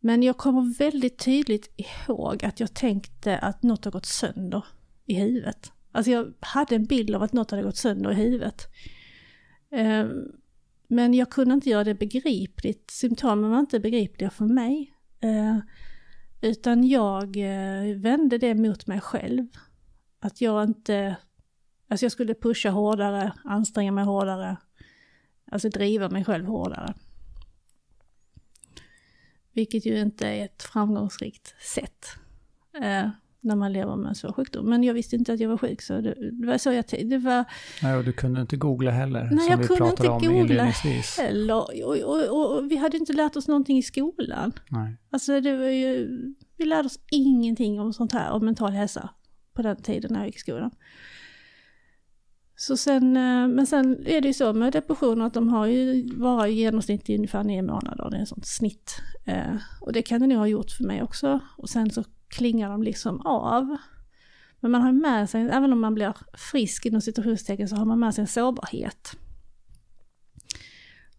Men jag kommer väldigt tydligt ihåg att jag tänkte att något har gått sönder i huvudet. Alltså jag hade en bild av att något hade gått sönder i huvudet. Ehm, men jag kunde inte göra det begripligt. Symptomen var inte begripliga för mig. Ehm, utan jag eh, vände det mot mig själv. Att jag inte... Alltså jag skulle pusha hårdare, anstränga mig hårdare. Alltså driva mig själv hårdare. Vilket ju inte är ett framgångsrikt sätt eh, när man lever med en svår sjukdom. Men jag visste inte att jag var sjuk så det, det var så jag det var... Nej, och du kunde inte googla heller. Nej, jag kunde inte googla heller. Och, och, och, och, vi hade inte lärt oss någonting i skolan. Nej. Alltså det var ju, vi lärde oss ingenting om sånt här, om mental hälsa på den tiden när jag gick i skolan. Så sen, eh, men sen är det ju så med depressioner att de har ju varit i genomsnitt i ungefär nio månader, det är ett sånt snitt. Eh, och det kan det nog ha gjort för mig också. Och sen så klingar de liksom av. Men man har med sig, även om man blir frisk inom situationstecken så har man med sig en sårbarhet.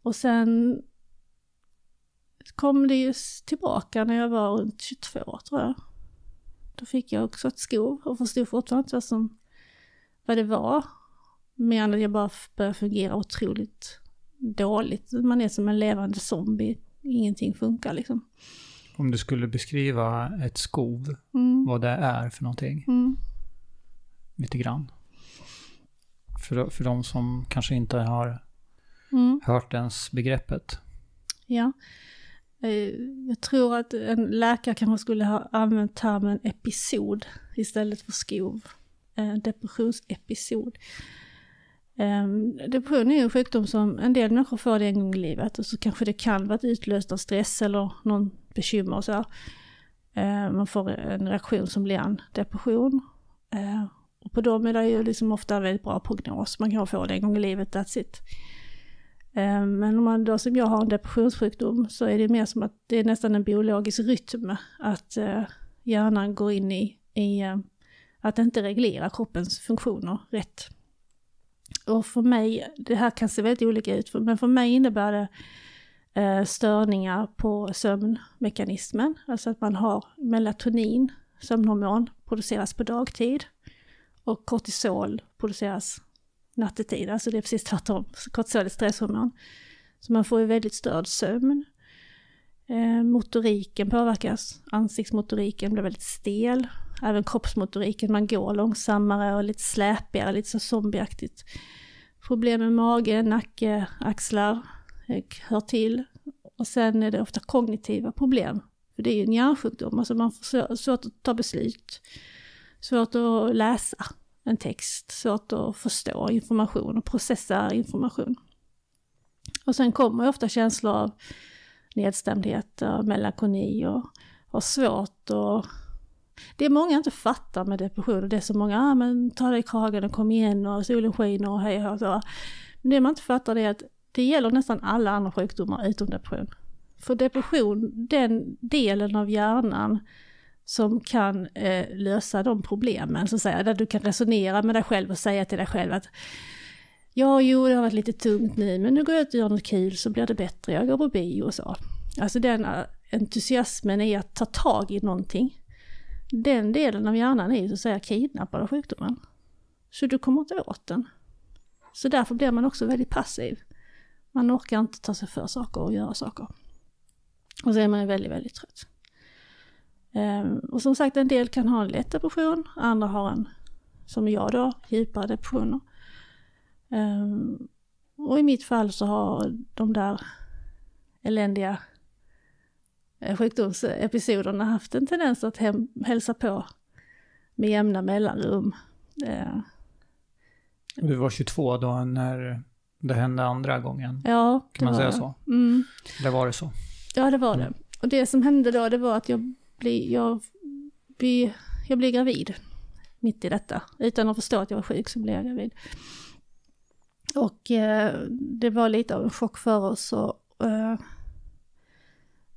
Och sen kom det ju tillbaka när jag var runt 22 tror jag. Då fick jag också ett skov och förstod fortfarande inte vad, som, vad det var. Men att jag bara började fungera otroligt dåligt. Man är som en levande zombie. Ingenting funkar liksom. Om du skulle beskriva ett skov, Mm. vad det är för någonting, Mm. lite grann. För, för de som kanske inte har Mm. hört ens begreppet. Ja. Eh, Jag tror att en läkare kanske skulle ha använt termen episod istället för skov. Eh, Depressionsepisod. Ehm, depression är en sjukdom som en del människor får det en gång i livet och så kanske det kan vara utlöst av stress eller någon bekymmer och så. Ehm, man får en reaktion som blir en depression. Ehm, och på dem är det ju liksom ofta väldigt bra prognos. Man kan få det en gång i livet, that's it. Men om man då som jag har en depressionssjukdom så är det mer som att det är nästan en biologisk rytm att eh, hjärnan går in i, i eh, att inte reglera kroppens funktioner rätt. Och för mig, det här kan se väldigt olika ut, men för mig innebär det eh, störningar på sömnmekanismen, alltså att man har melatonin, sömnhormon, produceras på dagtid och kortisol produceras nattetid, alltså det är precis tvärtom. Kortisol är stresshormon. Så man får ju väldigt störd sömn. Eh, motoriken påverkas, ansiktsmotoriken blir väldigt stel. Även kroppsmotoriken, man går långsammare och lite släpigare, lite så zombieaktigt. Problem med mage, nacke, axlar hör till. Och sen är det ofta kognitiva problem. För det är ju en hjärnsjukdom, alltså man får svårt att ta beslut. Svårt att läsa en text, svårt att förstå information och processa information. Och sen kommer ofta känslor av nedstämdhet och melankoli och, och svårt att det är många inte fattar med depression och det är så många, ah, men ta dig i kragen och kom igen och solen skiner och hej och så. Men det man inte fattar är att det gäller nästan alla andra sjukdomar utom depression. För depression, den delen av hjärnan som kan eh, lösa de problemen, så att säga, där du kan resonera med dig själv och säga till dig själv att Ja, jo, det har varit lite tungt nu, men nu går jag ut och gör något kul så blir det bättre. Jag går på bio och så. Alltså den eh, entusiasmen i att ta tag i någonting. Den delen av hjärnan är ju så att säga kidnappad av sjukdomen. Så du kommer inte åt den. Så därför blir man också väldigt passiv. Man orkar inte ta sig för saker och göra saker. Och så är man väldigt, väldigt trött. Ehm, och som sagt, en del kan ha en lätt depression, andra har en, som jag då, djupare depressioner. Ehm, och i mitt fall så har de där eländiga sjukdomsepisoderna haft en tendens att hem, hälsa på med jämna mellanrum. Uh, du var 22 då när det hände andra gången? Ja, Kan man säga det. så? Mm. Eller var det så? Ja, det var Mm. det. Och det som hände då, det var att jag blev, jag, blev, jag blev gravid mitt i detta. Utan att förstå att jag var sjuk så blev jag gravid. Och eh, det var lite av en chock för oss och eh,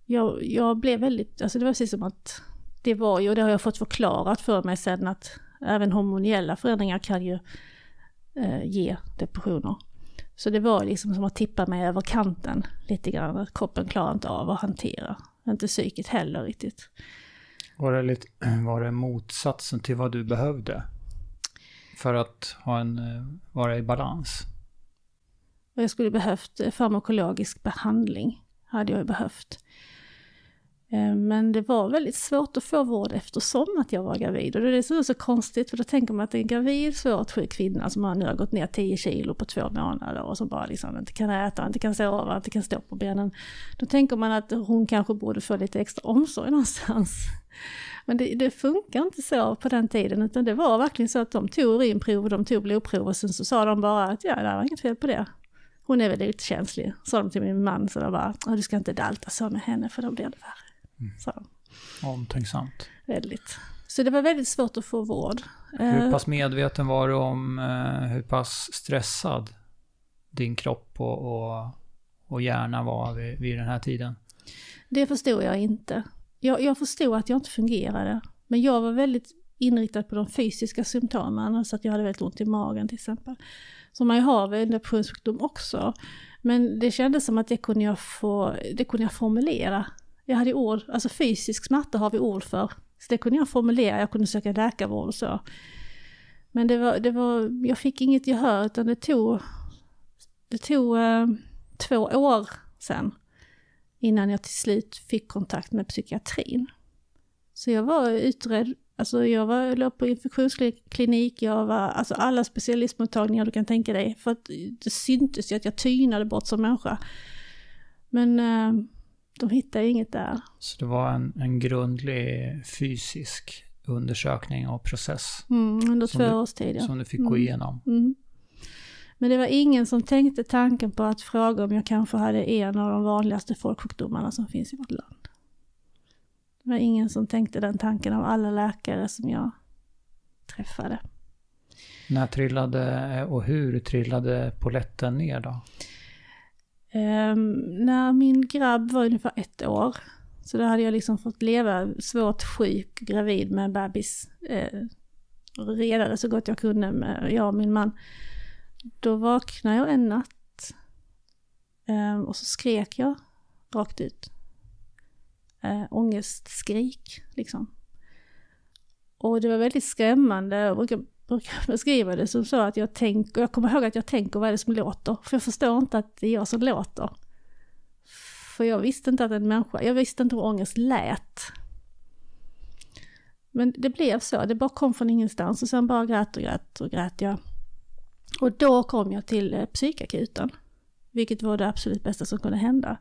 jag, jag blev väldigt, alltså det var precis som att det var ju, och det har jag fått förklarat för mig sen att även hormoniella förändringar kan ju eh, ge depressioner. Så det var liksom som att tippa mig över kanten lite grann, att kroppen klarar inte av att hantera. Inte psyket heller riktigt. Var det, lite, var det motsatsen till vad du behövde? För att ha en, eh, vara i balans? Jag skulle behövt eh, farmakologisk behandling, hade jag ju behövt. Eh, men det var väldigt svårt att få vård eftersom att jag var gravid. Och det är så, så konstigt, för då tänker man att en gravid svårt sjuk kvinna som har nu har gått ner 10 kilo på två månader och som bara liksom inte kan äta, inte kan sova, inte kan stå på benen. Då tänker man att hon kanske borde få lite extra omsorg någonstans. Men det, det funkar inte så på den tiden, utan det var verkligen så att de tog urinprov och de tog blodprov och sen så sa de bara att ja, det var inget fel på det. Hon är väldigt känslig, sa de till min man, så de bara, "Ja, du ska inte dalta så med henne för då blir det värre. Sa de. Omtänksamt. Väldigt. Så det var väldigt svårt att få vård. Hur Eh, pass medveten var du om eh, hur pass stressad din kropp och, och, och hjärna var vid, vid den här tiden? Det förstod jag inte. Jag, jag förstod att jag inte fungerade. Men jag var väldigt inriktad på de fysiska symptomen, så att jag hade väldigt ont i magen till exempel. Som man ju har vid en depressionssjukdom också. Men det kändes som att det kunde jag, få, det kunde jag formulera. Jag hade ord, alltså fysisk smärta har vi ord för. Så det kunde jag formulera, jag kunde söka läkarvård och så. Men det var, det var, jag fick inget gehör utan det tog, det tog eh, två år sen innan jag till slut fick kontakt med psykiatrin. Så jag var utredd, alltså jag var, låg på infektionsklinik, jag var, alltså alla specialistmottagningar du kan tänka dig. För att det syntes ju att jag tynade bort som människa. Men eh, de hittade inget där. Så det var en, en grundlig fysisk undersökning och process Mm, under två du- års tid. Ja. som du fick gå Mm. igenom. Mm. Men det var ingen som tänkte tanken på att fråga om jag kanske hade en av de vanligaste folksjukdomarna som finns i vårt land. Det var ingen som tänkte den tanken av alla läkare som jag träffade. När trillade och hur trillade poletten ner då? Ehm, när min grabb var ungefär ett år Så då hade jag liksom fått leva svårt sjuk, gravid med bebis. Eh, redade så gott jag kunde med jag och min man. Då vaknade jag en natt eh, och så skrek jag rakt ut. Eh, ångestskrik liksom. Och det var väldigt skrämmande. Jag brukar, brukar beskriva det som så att jag tänker, jag kommer ihåg att jag tänker vad är det som låter? För jag förstår inte att det är jag som låter. För jag visste inte att en människa, jag visste inte hur ångest lät. Men det blev så, det bara kom från ingenstans och sen bara grät och grät och grät jag. Och då kom jag till eh, psykakuten. Vilket var det absolut bästa som kunde hända.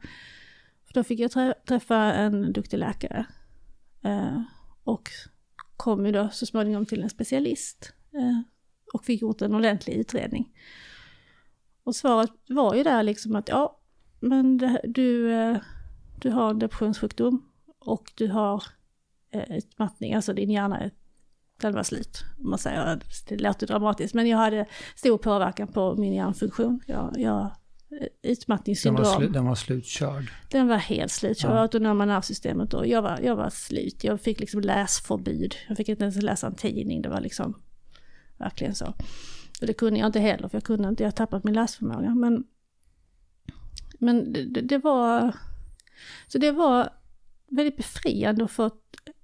För då fick jag träffa en duktig läkare. Eh, och kom ju då så småningom till en specialist. Eh, och fick gjort en ordentlig utredning. Och svaret var ju där liksom att ja, men det, du, eh, du har en depressionssjukdom och du har eh, utmattning, alltså din hjärna är den var slut. Om man säger, det låter dramatiskt, men jag hade stor påverkan på min hjärnfunktion. Jag, jag, utmattningssyndrom. Den var, slu, den var slutkörd? Den var helt slutkörd. Ja. Autonoma nervsystemet och jag var, jag var slut. Jag fick liksom läsförbud. Jag fick inte ens läsa en tidning. Det var liksom verkligen så. Och det kunde jag inte heller, för jag kunde inte, jag har tappat min läsförmåga. Men men det, det, var... Så det var väldigt befriande att få ett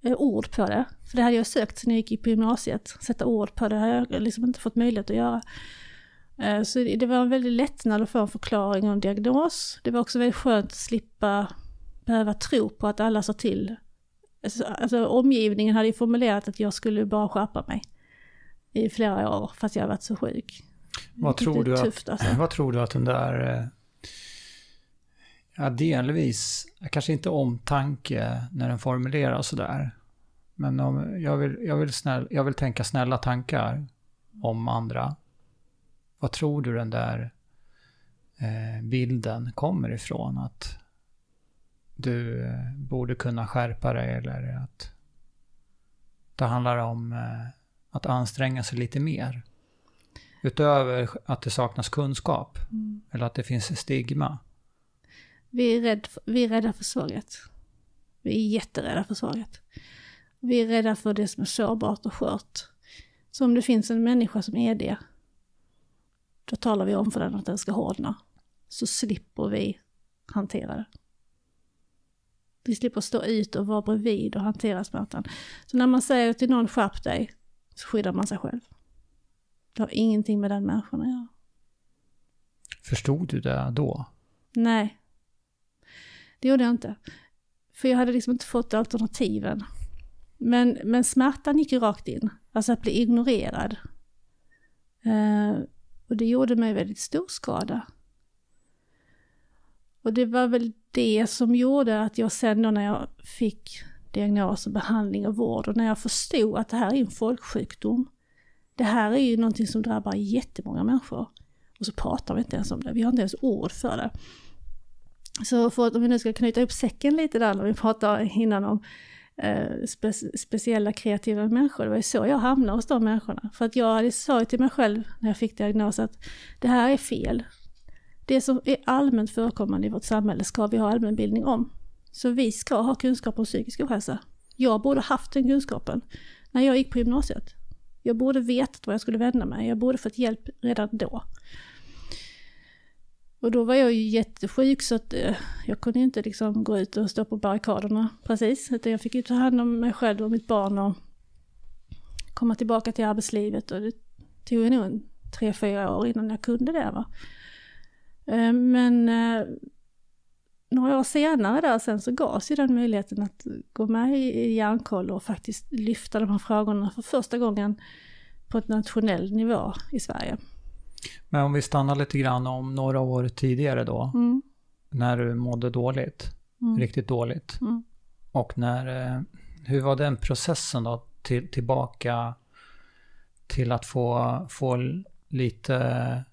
eh, ord på det. För det hade jag sökt när jag gick på gymnasiet. Sätta ord på det har jag liksom inte fått möjlighet att göra. Eh, så det var en väldigt lättnad att få en förklaring och en diagnos. Det var också väldigt skönt att slippa behöva tro på att alla sa till. Alltså, alltså omgivningen hade ju formulerat att jag skulle bara skärpa mig i flera år fast jag varit så sjuk. Vad tror, du att, alltså. vad tror du att den där eh, Ja, delvis. Kanske inte omtanke när den formuleras sådär. Men om, jag, vill, jag, vill snäll, jag vill tänka snälla tankar om andra. Vad tror du den där eh, bilden kommer ifrån? Att du eh, borde kunna skärpa dig eller att det handlar om eh, att anstränga sig lite mer. Utöver att det saknas kunskap. Mm. Eller att det finns stigma. Vi är, rädd, vi är rädda för svaret. Vi är jätterädda för svaret. Vi är rädda för det som är sårbart och skört. Så om det finns en människa som är det, då talar vi om för den att den ska hårdna. Så slipper vi hantera det. Vi slipper stå ut och vara bredvid och hantera smärtan. Så när man säger till någon skärp dig, så skyddar man sig själv. Det har ingenting med den människan att göra. Förstod du det då? Nej, det gjorde jag inte. För jag hade liksom inte fått alternativen. Men, men smärtan gick ju rakt in. Alltså att bli ignorerad. Eh, och det gjorde mig väldigt stor skada. Och det var väl det som gjorde att jag sen då när jag fick diagnos och behandling och vård och när jag förstod att det här är en folksjukdom. Det här är ju någonting som drabbar jättemånga människor. Och så pratar vi inte ens om det, vi har inte ens ord för det. Så för att om vi nu ska knyta upp säcken lite där när vi pratade innan om Eh, spe, speciella kreativa människor. Det var ju så jag hamnade hos de människorna. För att jag sa till mig själv när jag fick diagnos att det här är fel. Det som är allmänt förekommande i vårt samhälle ska vi ha allmänbildning om. Så vi ska ha kunskap om psykisk ohälsa. Jag borde haft den kunskapen när jag gick på gymnasiet. Jag borde vetat vad jag skulle vända mig. Jag borde fått hjälp redan då. Och då var jag ju jättesjuk så att eh, jag kunde inte liksom gå ut och stå på barrikaderna precis. Utan jag fick ju ta hand om mig själv och mitt barn och komma tillbaka till arbetslivet. Och det tog ju nog tre, fyra år innan jag kunde det. Va? Eh, men eh, några år senare där sen så gavs ju den möjligheten att gå med i Hjärnkoll och faktiskt lyfta de här frågorna för första gången på ett nationell nivå i Sverige. Men om vi stannar lite grann om några år tidigare då. Mm. När du mådde dåligt. Mm. Riktigt dåligt. Mm. Och när, eh, hur var den processen då? Till, tillbaka till att få, få lite,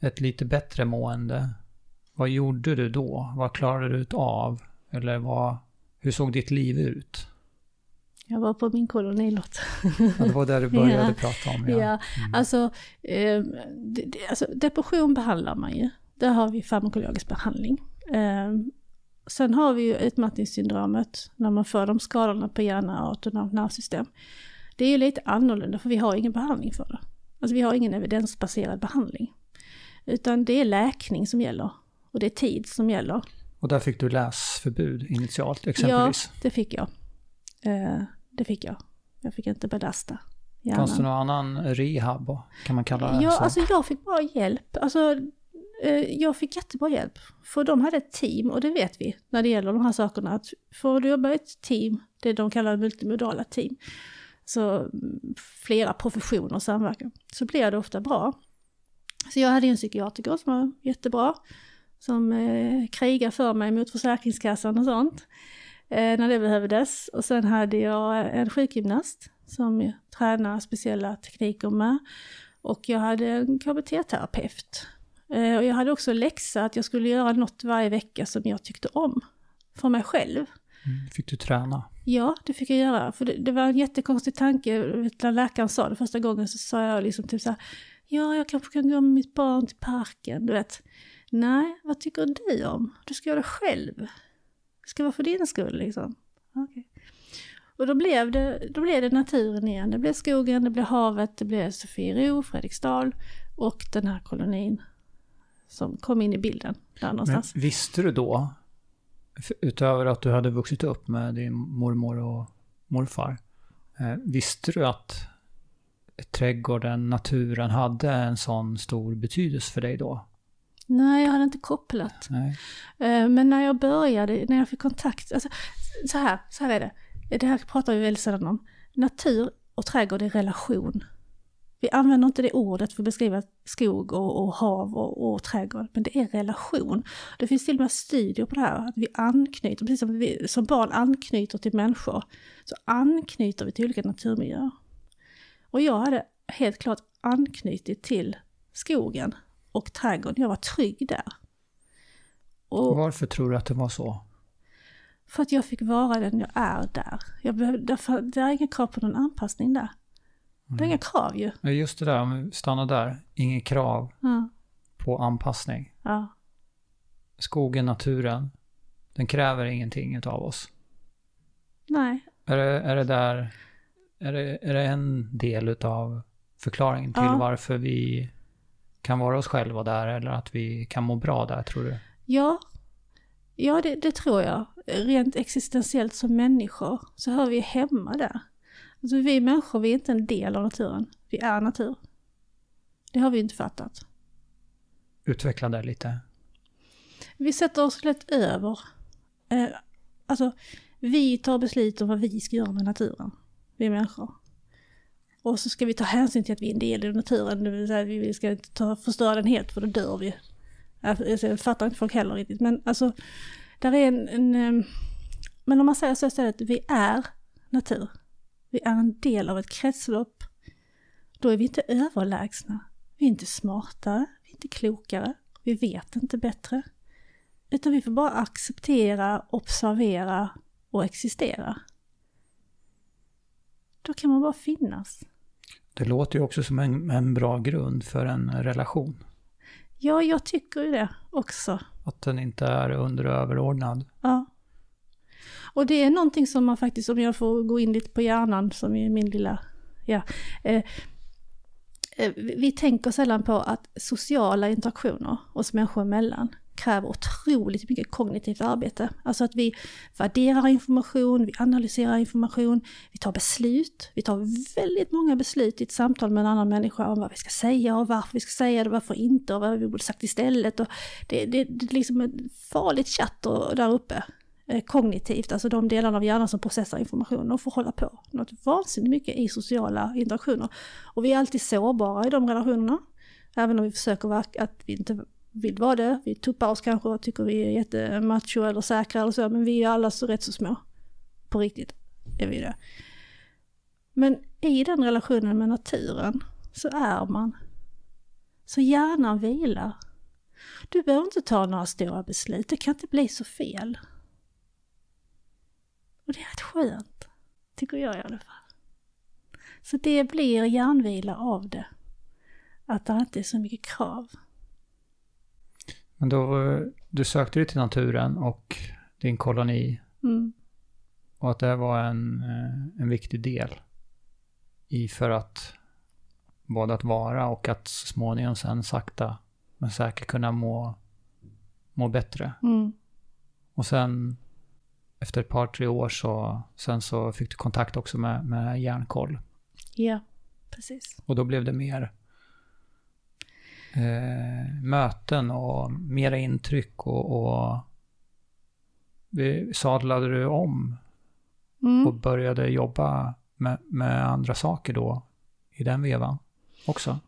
ett lite bättre mående. Vad gjorde du då? Vad klarade du av? Eller vad, hur såg ditt liv ut? Jag var på min kolonilott. Ja, det var där du började ja. prata om. Ja, ja. Mm. Alltså, eh, det, alltså, depression behandlar man ju. Där har vi farmakologisk behandling. Eh, Sen har vi ju utmattningssyndromet när man får de skadorna på hjärna och autonomt nervsystem. Det är ju lite annorlunda för vi har ingen behandling för det. Alltså vi har ingen evidensbaserad behandling. Utan det är läkning som gäller. Och det är tid som gäller. Och där fick du läsförbud initialt exempelvis? Ja, det fick jag. Eh, det fick jag. Jag fick inte belasta hjärnan. Fanns det någon annan rehab? Kan man kalla det Ja, så? alltså jag fick bara hjälp. Alltså, eh, jag fick jättebra hjälp. För de hade ett team, och det vet vi när det gäller de här sakerna. Att får du jobba i ett team, det de kallar multimodala team, så mm, flera professioner samverkar, så blir det ofta bra. Så jag hade en psykiatriker som var jättebra, som eh, krigade för mig mot Försäkringskassan och sånt, när det behövdes. Och sen hade jag en sjukgymnast som jag tränade speciella tekniker med. Och jag hade en KBT-terapeut. Eh, och jag hade också läxa att jag skulle göra något varje vecka som jag tyckte om. För mig själv. Mm, Fick du träna? Ja, det fick jag göra. För det, det var en jättekonstig tanke. När läkaren sa det första gången så sa jag liksom typ så här, ja, jag kanske kan gå med mitt barn till parken, du vet. Nej, vad tycker du om? Du ska göra det själv. Ska vara för din skull liksom. Okej. Och då blev, det, då blev det naturen igen. Det blev skogen, det blev havet, det blev Sofiero, Fredriksdal och den här kolonin som kom in i bilden där Men någonstans. visste du då, utöver att du hade vuxit upp med din mormor och morfar, eh, visste du att trädgården, naturen hade en sån stor betydelse för dig då? Nej, jag hade inte kopplat. Nej. Eh, Men när jag började, när jag fick kontakt, alltså, så här, så här är det. Det här pratar vi väldigt sällan om. Natur och trädgård är relation. Vi använder inte det ordet för att beskriva skog och, och hav och, och trädgård, men det är relation. Det finns till och med studier på det här, att vi anknyter, precis som vi som barn anknyter till människor, så anknyter vi till olika naturmiljöer. Och jag hade helt klart anknutit till skogen och trädgården, jag var trygg där. Och Varför tror du att det var så? för att jag fick vara den jag är där. Jag behöv, därför, det är inga krav på någon anpassning där. Det är inga krav ju. Ja, Just det där, om vi stannar där. Inget krav Ja, på anpassning. ja. Skogen, naturen, den kräver ingenting av oss. Nej, Är det, är det där, är det, är det en del utav förklaringen till Ja. varför vi kan vara oss själva där eller att vi kan må bra där, tror du? ja, ja det, det tror jag. Rent existentiellt som människor så hör vi hemma där. Alltså vi människor, vi är inte en del av naturen. Vi är natur. Det har vi inte fattat. Utveckla det lite. Vi sätter oss lätt över. Eh, alltså, vi tar beslut om vad vi ska göra med naturen. Vi människor. Och så ska vi ta hänsyn till att vi är en del av naturen. Det vill säga att vi ska inte ta, förstöra den helt för då dör vi. Alltså, Jag fattar inte folk heller riktigt. Men alltså, där är en, en... Ehm, men om man säger så istället, vi är natur. Vi är en del av ett kretslopp. Då är vi inte överlägsna. Vi är inte smartare, vi är inte klokare, vi vet inte bättre. Utan vi får bara acceptera, observera och existera. Då kan man bara finnas. Det låter ju också som en, en bra grund för en relation. Ja, jag tycker ju det också. Att den inte är under och överordnad. Ja. Och det är någonting som man faktiskt, om jag får gå in lite på hjärnan som är min lilla, ja. Eh, eh, vi tänker sällan på att sociala interaktioner oss människor emellan kräver otroligt mycket kognitivt arbete. Alltså att vi värderar information, vi analyserar information, vi tar beslut. Vi tar väldigt många beslut i ett samtal med en annan människa om vad vi ska säga och varför vi ska säga det, varför inte och vad vi borde sagt istället. Och det, det, det är liksom ett farligt chatt där uppe eh, kognitivt, alltså de delarna av hjärnan som processar information, och får hålla på något vansinnigt mycket i sociala interaktioner. Och vi är alltid sårbara i de relationerna, även om vi försöker verka att vi inte vill vara det. Vi tuppar oss kanske och tycker vi är jättemacho eller säkra eller så, men vi är alla så rätt så små. På riktigt är vi det. Men i den relationen med naturen så är man. Så hjärnan vilar. Du behöver inte ta några stora beslut, det kan inte bli så fel. Och det är rätt skönt, tycker jag i alla fall. Så det blir hjärnvila av det. Att det inte är så mycket krav. Men då, eh, du sökte dig till naturen och din koloni. Mm. Och att det var en, eh, en viktig del i för att både att vara och att så småningom sen sakta men säkert kunna må, må bättre. Mm. Och sen efter ett par, tre år så, sen så fick du kontakt också med, med Hjärnkoll. Ja, precis. Och då blev det mer eh, möten och mera intryck och, och sadlade du om Mm. och började jobba med, med andra saker då i den vevan också.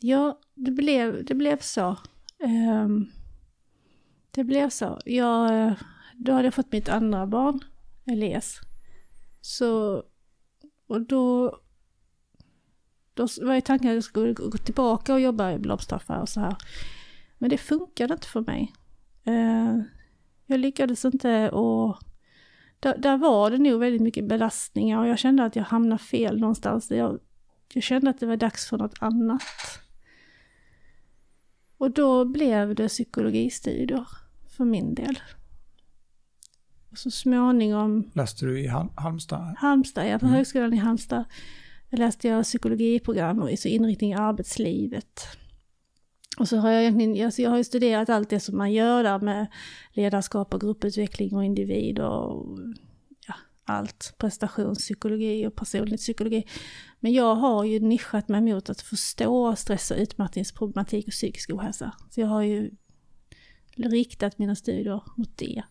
Ja, det blev, det blev så. Ehm, det blev så. Jag, då hade jag fått mitt andra barn, Elias. Så, och då, då var ju tanken att jag skulle gå tillbaka och jobba i blomsteraffär och så här. Men det funkade inte för mig. Eh, jag lyckades inte och där, där var det nog väldigt mycket belastningar och jag kände att jag hamnade fel någonstans. Jag, jag kände att det var dags för något annat. Och då blev det psykologistudier för min del. Och så småningom, Läste du i Hal- Halmstad? Halmstad, ja, på högskolan i Halmstad, läste jag psykologiprogram och så inriktning i arbetslivet. Och så har jag egentligen, alltså jag har ju studerat allt det som man gör där med ledarskap och grupputveckling och individ och ja, allt. Prestationspsykologi och personlighetspsykologi. Men jag har ju nischat mig mot att förstå stress och utmattningsproblematik och psykisk ohälsa. Så jag har ju riktat mina studier mot det.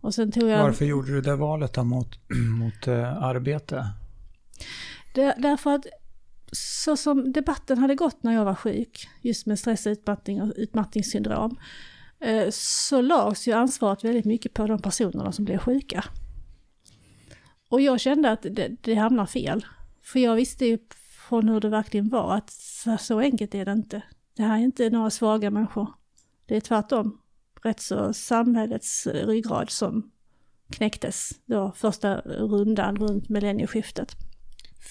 Och sen tog jag... Varför gjorde du det valet då mot, mot eh, arbete? Det, därför att så som debatten hade gått när jag var sjuk, just med stress, utmattning och utmattningssyndrom, eh, så lades ju ansvaret väldigt mycket på de personerna som blev sjuka. Och jag kände att det, det hamnar fel. För jag visste ju från hur det verkligen var att så, så enkelt är det inte. Det här är inte några svaga människor. Det är tvärtom rätt så samhällets ryggrad som knäcktes då första rundan runt millennieskiftet.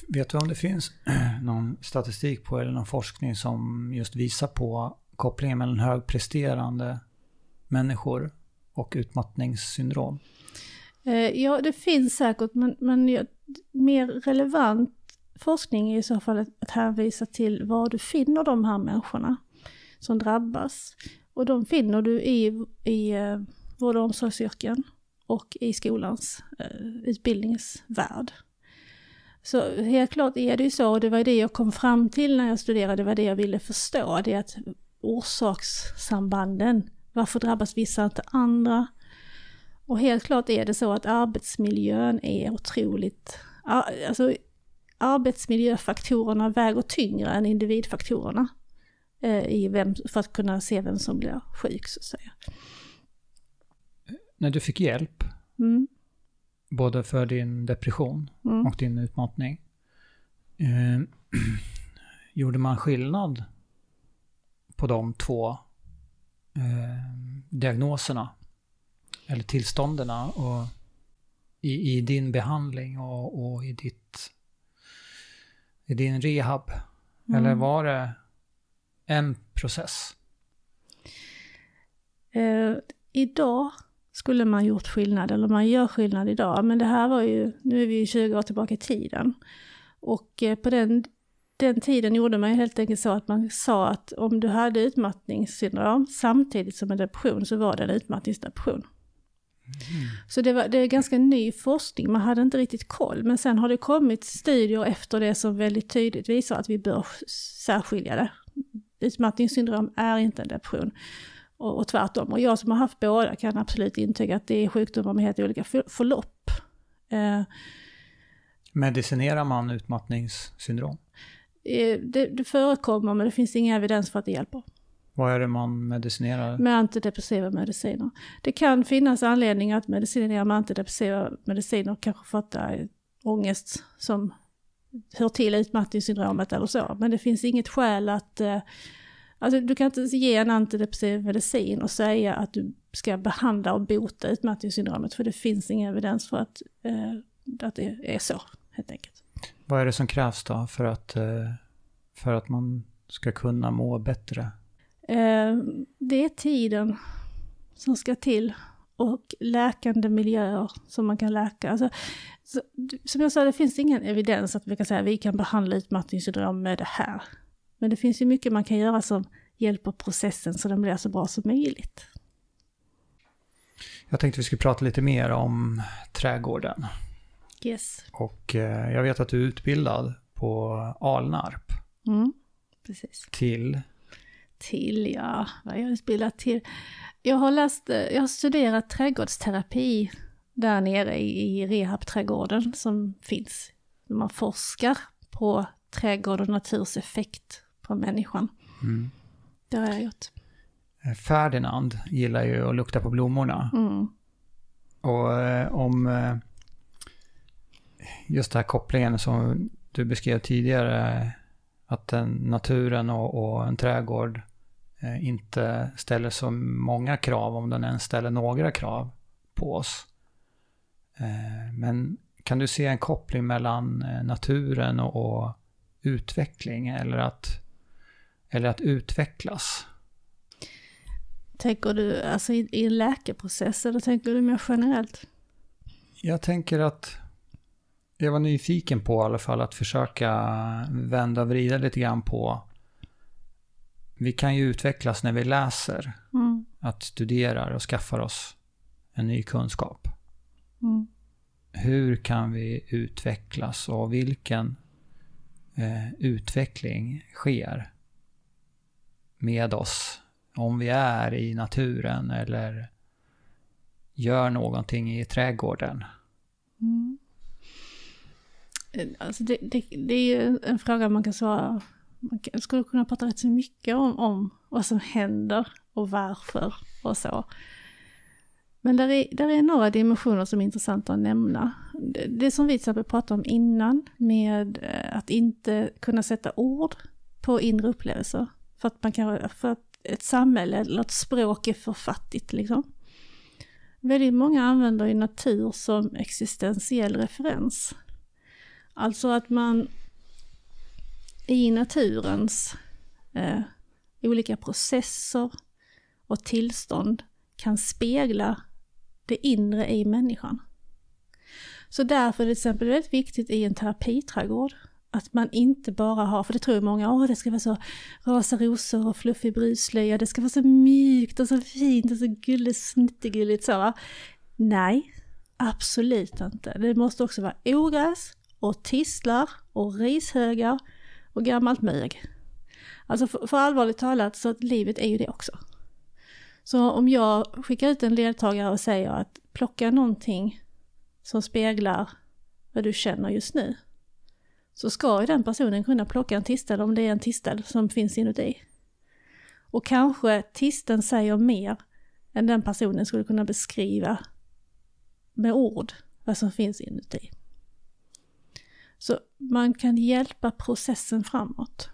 Vet du om det finns någon statistik på eller någon forskning som just visar på kopplingen mellan högpresterande människor och utmattningssyndrom? Eh, ja, det finns säkert, men, men mer relevant forskning är i så fall att, hänvisa till var du finner de här människorna som drabbas. Och de finner du i, i eh, vård och omsorgsyrken och i skolans eh, utbildningsvärld. Så helt klart är det ju så, och det var det jag kom fram till när jag studerade, det var det jag ville förstå, det är att orsakssambanden, varför drabbas vissa inte andra? Och helt klart är det så att arbetsmiljön är otroligt, alltså arbetsmiljöfaktorerna väger tyngre än individfaktorerna eh, i vem, för att kunna se vem som blir sjuk så att säga. När du fick hjälp, Mm, både för din depression mm. och din utmattning, eh, gjorde man skillnad på de två eh, diagnoserna eller tillstånderna och i, i din behandling och, och i ditt i din rehab? Eller Mm. var det en process? Eh, idag skulle man gjort skillnad, eller man gör skillnad idag, men det här var ju, nu är vi ju 20 år tillbaka i tiden. Och eh, på den, den tiden gjorde man ju helt enkelt så att man sa att om du hade utmattningssyndrom samtidigt som en depression så var det en utmattningsdepression. Så det, var, det är ganska ny forskning, man hade inte riktigt koll. Men sen har det kommit studier efter det som väldigt tydligt visar att vi bör särskilja det. Utmattningssyndrom är inte en depression. Och, och tvärtom. Och jag som har haft båda kan absolut intyga att det är sjukdomar med helt olika för, förlopp. Eh, Medicinerar man utmattningssyndrom? eh, det, det förekommer men det finns ingen evidens för att det hjälper. Vad är det man medicinerar? Med antidepressiva mediciner. Det kan finnas anledning att medicinera med antidepressiva mediciner, kanske för att det är ångest som hör till utmattningssyndromet eller så. Men det finns inget skäl att... Eh, alltså du kan inte ge en antidepressiv medicin och säga att du ska behandla och bota utmattningssyndromet, för det finns ingen evidens för att, eh, att det är så, helt enkelt. Vad är det som krävs då för att, eh, för att man ska kunna må bättre? Eh, det är tiden som ska till och läkande miljöer som man kan läka. Alltså, så, som jag sa, det finns ingen evidens att vi kan säga att vi kan behandla utmattningssyndrom med det här. Men det finns ju mycket man kan göra som hjälper processen så den blir så bra som möjligt. Jag tänkte vi skulle prata lite mer om trädgården. Yes. Och eh, jag vet att du är utbildad på Alnarp. Mm, precis. Till? Till, ja, vad jag utbildad till? Jag har läst, eh, jag har studerat trädgårdsterapi där nere i, i rehabträdgården som finns. Man forskar på trädgård och naturs effekt på människan. Mm. Det har jag gjort. Eh, Ferdinand gillar ju att lukta på blommorna. Mm. Och eh, om eh, just den här kopplingen som du beskrev tidigare, att den, naturen och, och en trädgård eh, inte ställer så många krav, om den ens ställer några krav på oss. Men kan du se en koppling mellan naturen och, och utveckling eller att, eller att utvecklas? Tänker du alltså i, i läkeprocess eller tänker du mer generellt? Jag tänker att jag var nyfiken på i alla fall att försöka vända och vrida lite grann på vi kan ju utvecklas när vi läser, Mm. att studerar och skaffar oss en ny kunskap. Mm. Hur kan vi utvecklas och vilken eh, utveckling sker med oss om vi är i naturen eller gör någonting i trädgården? Mm. Alltså det, det, det är ju en fråga man kan svara, man kan, skulle kunna prata rätt så mycket om, om vad som händer och varför och så. Men där är, där är några dimensioner som är intressanta att nämna. Det, det som vi till exempel pratade om innan med eh, att inte kunna sätta ord på inre upplevelser. För att, man kan, för att ett samhälle eller ett språk är för fattigt liksom. Väldigt många använder ju natur som existentiell referens. Alltså att man i naturens eh, olika processer och tillstånd kan spegla det inre i människan. Så därför är det till exempel väldigt viktigt i en terapiträdgård att man inte bara har, för det tror många, åh det ska vara så rosa rosor och fluffig bruslöja, det ska vara så mjukt och så fint och så gulligt, snittegulligt så. va? Nej, absolut inte. Det måste också vara ogräs och tistlar och rishögar och gammalt mög. Alltså för, för allvarligt talat så att livet är ju det också. Så om jag skickar ut en deltagare och säger att plocka någonting som speglar vad du känner just nu. Så ska ju den personen kunna plocka en tistel om det är en tistel som finns inuti. Och kanske tisten säger mer än den personen skulle kunna beskriva med ord vad som finns inuti. Så man kan hjälpa processen framåt.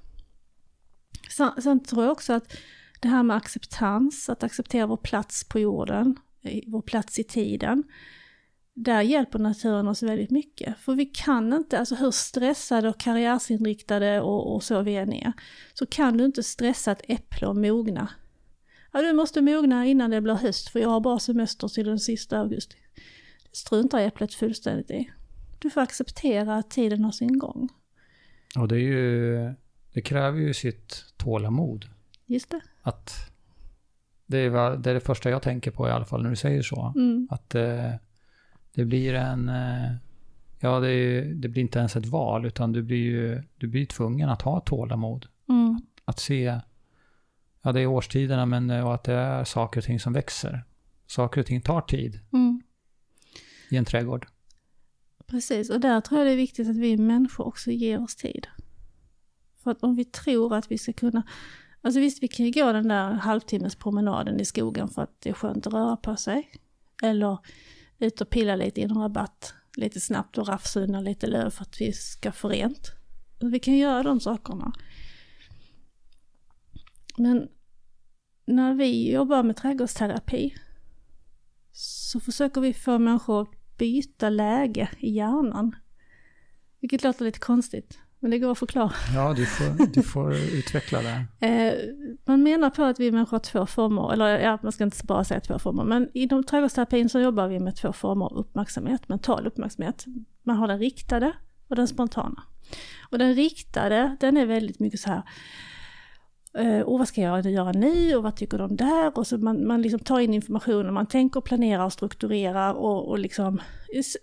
Sen, sen tror jag också att det här med acceptans, att acceptera vår plats på jorden, vår plats i tiden. Där hjälper naturen oss väldigt mycket. För vi kan inte, alltså hur stressade och karriärsinriktade och, och så vi än är, så kan du inte stressa ett äpple och mogna. Ja, du måste mogna innan det blir höst för jag har bara semester till den sista augusti. Det struntar äpplet fullständigt i. Du får acceptera att tiden har sin gång. Och det är ju, det kräver ju sitt tålamod. Just det. Att det är, det är det första jag tänker på i alla fall när du säger så. Mm. Att eh, det blir en... Eh, ja, det, det blir inte ens ett val, utan du blir ju du blir tvungen att ha tålamod. Mm. Att se... Ja, det är årstiderna, men eh, och att det är saker och ting som växer. Saker och ting tar tid Mm. i en trädgård. Precis, och där tror jag det är viktigt att vi människor också ger oss tid. För att om vi tror att vi ska kunna, alltså visst vi kan ju gå den där halvtimmes promenaden i skogen för att det är skönt att röra på sig. Eller ut och pilla lite i en rabatt lite snabbt och rafsa undan lite löv för att vi ska få rent. Vi kan göra de sakerna. Men när vi jobbar med trädgårdsterapi så försöker vi få människor att byta läge i hjärnan. Vilket låter lite konstigt men det går att förklara. Ja, du får, du får utveckla det. Eh, man menar på att vi människor har två former, eller ja, man ska inte bara säga två former, men inom trädgårdsterapin så jobbar vi med två former av uppmärksamhet, mental uppmärksamhet. Man har den riktade och den spontana. Och den riktade, den är väldigt mycket så här, och vad ska jag göra nu och vad tycker de där? Och så man, man liksom tar in information man tänker, planerar och strukturerar och, och liksom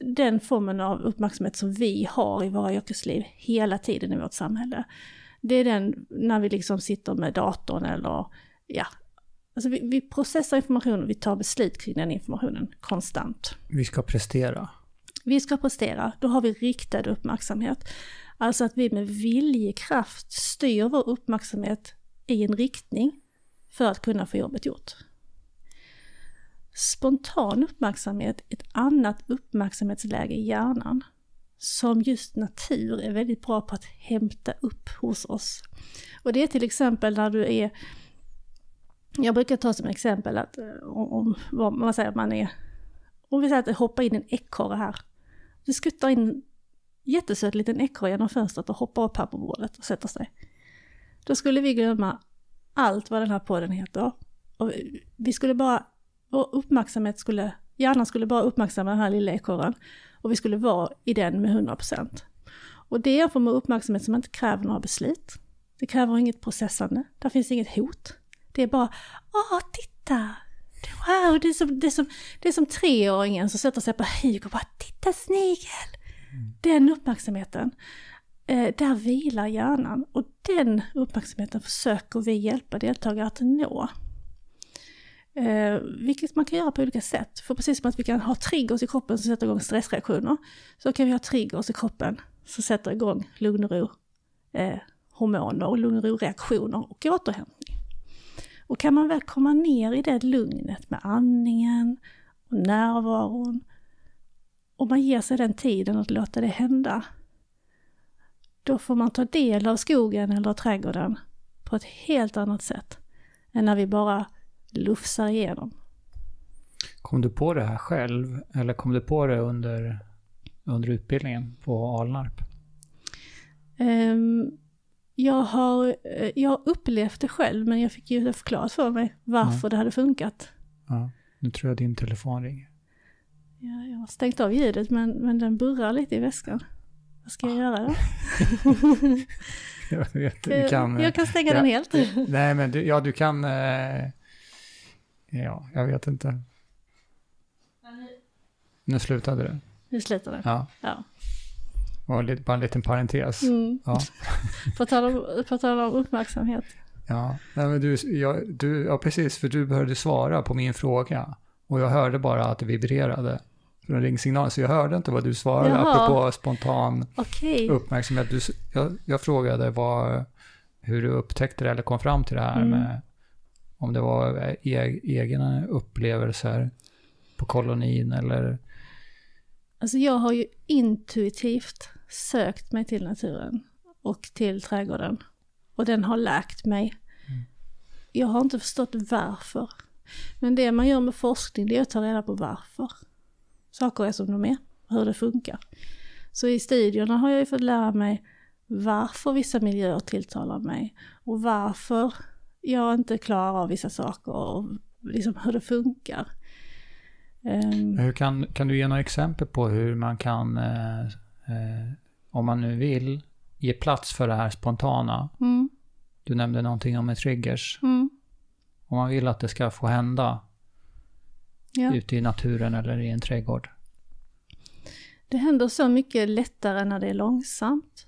den formen av uppmärksamhet som vi har i våra yrkesliv hela tiden i vårt samhälle. Det är den när vi liksom sitter med datorn eller ja, alltså vi, vi processar information och vi tar beslut kring den informationen konstant. Vi ska prestera. Vi ska prestera, då har vi riktad uppmärksamhet. Alltså att vi med viljekraft styr vår uppmärksamhet i en riktning för att kunna få jobbet gjort. Spontan uppmärksamhet är ett annat uppmärksamhetsläge i hjärnan som just natur är väldigt bra på att hämta upp hos oss. Och det är till exempel när du är, jag brukar ta som exempel att eh, om, om man säger att man är, om vi säger att det hoppar in en ekorre här. Det skuttar in en jättesöt liten ekorre genom fönstret och hoppar upp här på bordet och sätter sig. Då skulle vi glömma allt vad den här podden heter. Och vi skulle bara, vår uppmärksamhet skulle, hjärnan skulle bara uppmärksamma den här lilla ekorren. Och vi skulle vara i den med 100%. Och det är en form av uppmärksamhet som inte kräver några beslut. Det kräver inget processande, där finns inget hot. Det är bara, åh titta! Wow, det är som, det är som, det är som treåringen som sätter sig på huk och bara, titta snigel! Mm. Den uppmärksamheten eh, där vilar hjärnan och den uppmärksamheten försöker vi hjälpa deltagare att nå. Eh, vilket man kan göra på olika sätt. För precis som att vi kan ha triggers i kroppen som sätter igång stressreaktioner, så kan vi ha triggers i kroppen som sätter igång lugn och ro, eh, hormoner och lugn och ro-reaktioner och återhämtning. Och kan man väl komma ner i det lugnet med andningen och närvaron och man ger sig den tiden att låta det hända, då får man ta del av skogen eller trädgården på ett helt annat sätt än när vi bara lufsar igenom. Kom du på det här själv eller kom du på det under, under utbildningen på Alnarp? Um, jag har eh, jag upplevt det själv men jag fick ju det förklarat för mig varför ja. det hade funkat. Ja, nu tror jag din telefon ringer. Ja, jag har stängt av ljudet men, men den burrar lite i väskan. Vad ska jag göra då? jag, vet, du kan, jag kan stänga ja, den helt. nej, men du, ja, du kan... Eh, ja, jag vet inte. Nu slutade det. Nu slutade det. Ja. ja. Och lite, bara en liten parentes. Mm. Ja. på, tal om, på tal om uppmärksamhet. Ja, nej, men du, jag, du, ja, precis, för du började svara på min fråga. Och jag hörde bara att det vibrerade från ringsignalen, så jag hörde inte vad du svarade Jaha. apropå spontan okay. uppmärksamhet. Du, jag, jag, frågade vad, hur du upptäckte det eller kom fram till det här mm. med om det var e egna upplevelser på kolonin eller? Alltså jag har ju intuitivt sökt mig till naturen och till trädgården. Och den har läkt mig. Mm. Jag har inte förstått varför. Men det man gör med forskning det är att ta reda på varför saker är som de är, hur det funkar. Så i studierna har jag ju fått lära mig varför vissa miljöer tilltalar mig och varför jag inte klarar av vissa saker och liksom hur det funkar. Um, hur kan, kan du ge några exempel på hur man kan, eh, eh, om man nu vill, ge plats för det här spontana? Mm. Du nämnde någonting om en triggers. Mm. Om man vill att det ska få hända, ja. ute i naturen eller i en trädgård. Det händer så mycket lättare när det är långsamt.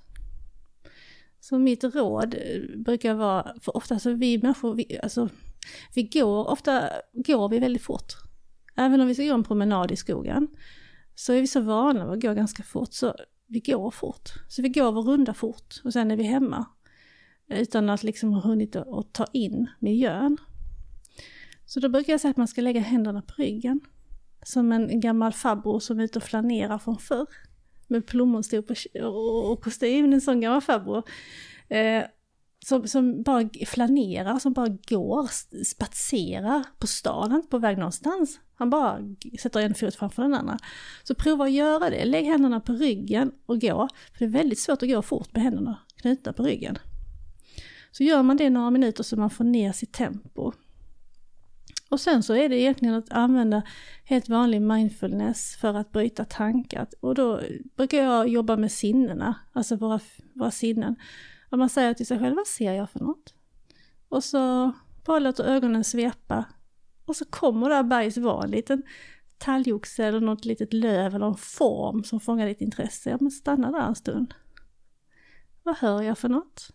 Så mitt råd brukar vara, för ofta så vi människor, vi, alltså, vi går, ofta går vi väldigt fort. Även om vi ska gå en promenad i skogen, så är vi så vana vid att gå ganska fort, så vi går fort. Så vi går vår runda fort och sen är vi hemma. Utan att liksom ha hunnit att ta in miljön. Så då brukar jag säga att man ska lägga händerna på ryggen. Som en gammal farbror som är ute och flanerar från förr. Med plommonstop och kostym, en sån gammal farbror. Eh, som, som bara flanerar, som bara går, spatserar på stan, inte på väg någonstans. Han bara sätter en fot framför den andra. Så prova att göra det. Lägg händerna på ryggen och gå. För det är väldigt svårt att gå fort med händerna knutna på ryggen. Så gör man det några minuter så man får ner sitt tempo. Och sen så är det egentligen att använda helt vanlig mindfulness för att bryta tankar. Och då brukar jag jobba med sinnena, alltså våra, våra sinnen. Och man säger till sig själv, vad ser jag för något? Och så bara låter ögonen svepa. Och så kommer där bergs vara en liten talgoxe eller något litet löv eller en form som fångar ditt intresse. Ja men stanna där en stund. Vad hör jag för något?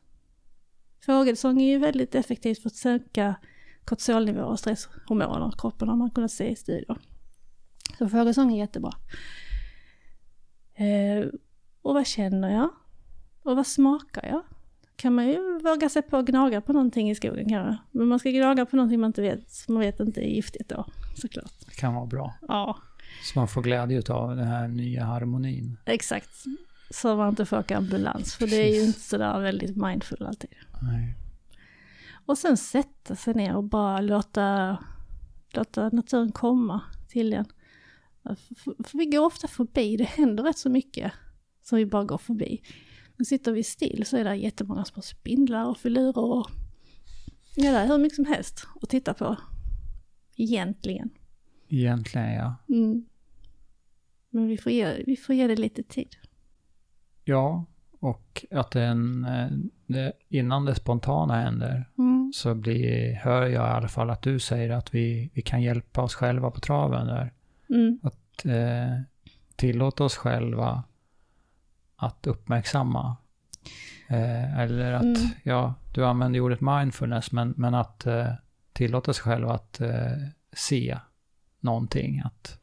Fågelsång är ju väldigt effektivt för att söka kortisolnivåer och stresshormoner i kroppen har man kunnat se i studier. Så fågelsång är jättebra. Eh, och vad känner jag? Och vad smakar jag? Kan man ju våga sig på att gnaga på någonting i skogen kanske. Men man ska gnaga på någonting man inte vet, man vet inte är giftigt då, såklart. Det kan vara bra. Ja. Så man får glädje av den här nya harmonin. Exakt. Så man inte får åka ambulans, för det är ju inte sådär väldigt mindful alltid. Nej. Och sen sätta sig ner och bara låta, låta naturen komma till en. För vi går ofta förbi, det händer rätt så mycket som vi bara går förbi. Men sitter vi still så är det jättemånga små spindlar och filurer och ja, det är hur mycket som helst att titta på. Egentligen. Egentligen ja. Mm. Men vi får, ge, vi får ge det lite tid. Ja, och att den, eh, det, innan det spontana händer Mm. Så blir, hör jag i alla fall att du säger att vi, vi kan hjälpa oss själva på traven där. Mm. Att eh, tillåta oss själva att uppmärksamma. Eh, eller att, Mm. ja, du använder ordet mindfulness, men, men att eh, tillåta sig själv att eh, se någonting. Att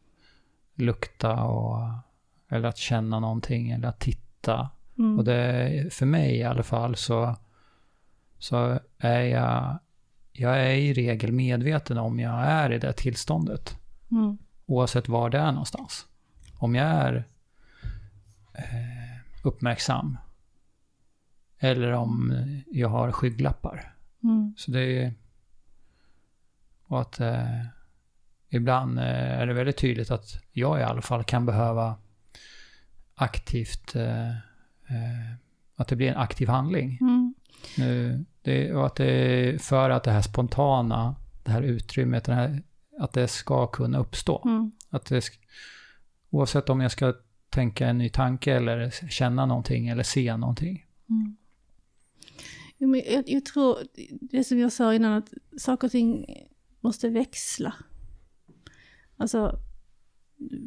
lukta och, eller att känna någonting, eller att titta. Mm. Och det, för mig i alla fall så, så är jag, jag är i regel medveten om jag är i det tillståndet. Mm. Oavsett var det är någonstans. Om jag är eh, uppmärksam. Eller om jag har skygglappar. Mm. Så det är... Och att eh, ibland eh, är det väldigt tydligt att jag i alla fall kan behöva aktivt... Eh, eh, att det blir en aktiv handling. Mm. Nu, det, och att det är för att det här spontana, det här utrymmet, det här, att det ska kunna uppstå. Mm. Att det, oavsett om jag ska tänka en ny tanke eller känna någonting eller se någonting. Mm. Jo, men jag, jag tror, det som jag sa innan, att saker och ting måste växla. Alltså,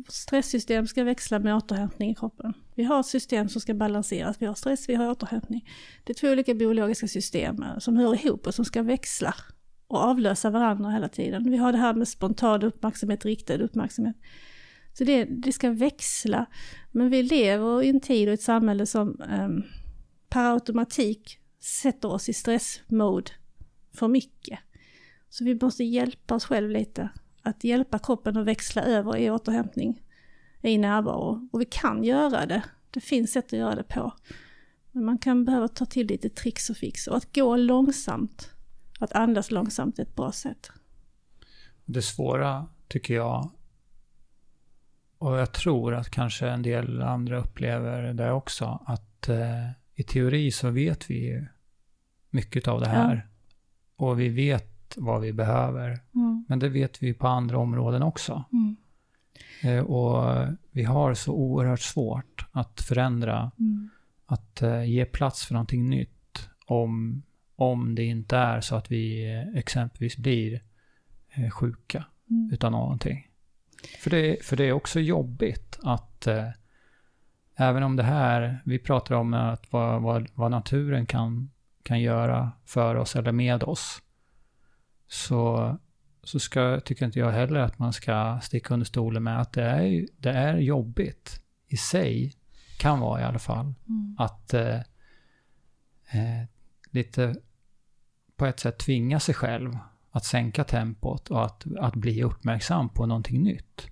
stresssystem ska växla med återhämtning i kroppen. Vi har ett system som ska balanseras. Vi har stress, vi har återhämtning. Det är två olika biologiska system eh, som hör ihop och som ska växla och avlösa varandra hela tiden. Vi har det här med spontan uppmärksamhet, riktad uppmärksamhet. Så det, det ska växla. Men vi lever i en tid och ett samhälle som um, per automatik sätter oss i stressmode för mycket. Så vi måste hjälpa oss själva lite. Att hjälpa kroppen att växla över i återhämtning, i närvaro. Och vi kan göra det. Det finns sätt att göra det på. Men man kan behöva ta till lite tricks och fix. Och att gå långsamt, att andas långsamt är ett bra sätt. Det svåra tycker jag, och jag tror att kanske en del andra upplever det också, att eh, i teori så vet vi ju mycket av det här. Och vi vet vad vi behöver. Mm. Men det vet vi på andra områden också. Mm. Eh, och vi har så oerhört svårt att förändra, Mm. att eh, ge plats för någonting nytt. Om, om det inte är så att vi eh, exempelvis blir eh, sjuka Mm. utav någonting. För det, för det är också jobbigt att eh, även om det här, vi pratar om att vad, vad, vad naturen kan, kan göra för oss eller med oss. Så, så ska, tycker inte jag heller att man ska sticka under stolen med att det är, det är jobbigt i sig, kan vara i alla fall, Mm. att eh, eh, lite på ett sätt tvinga sig själv att sänka tempot och att, att bli uppmärksam på någonting nytt.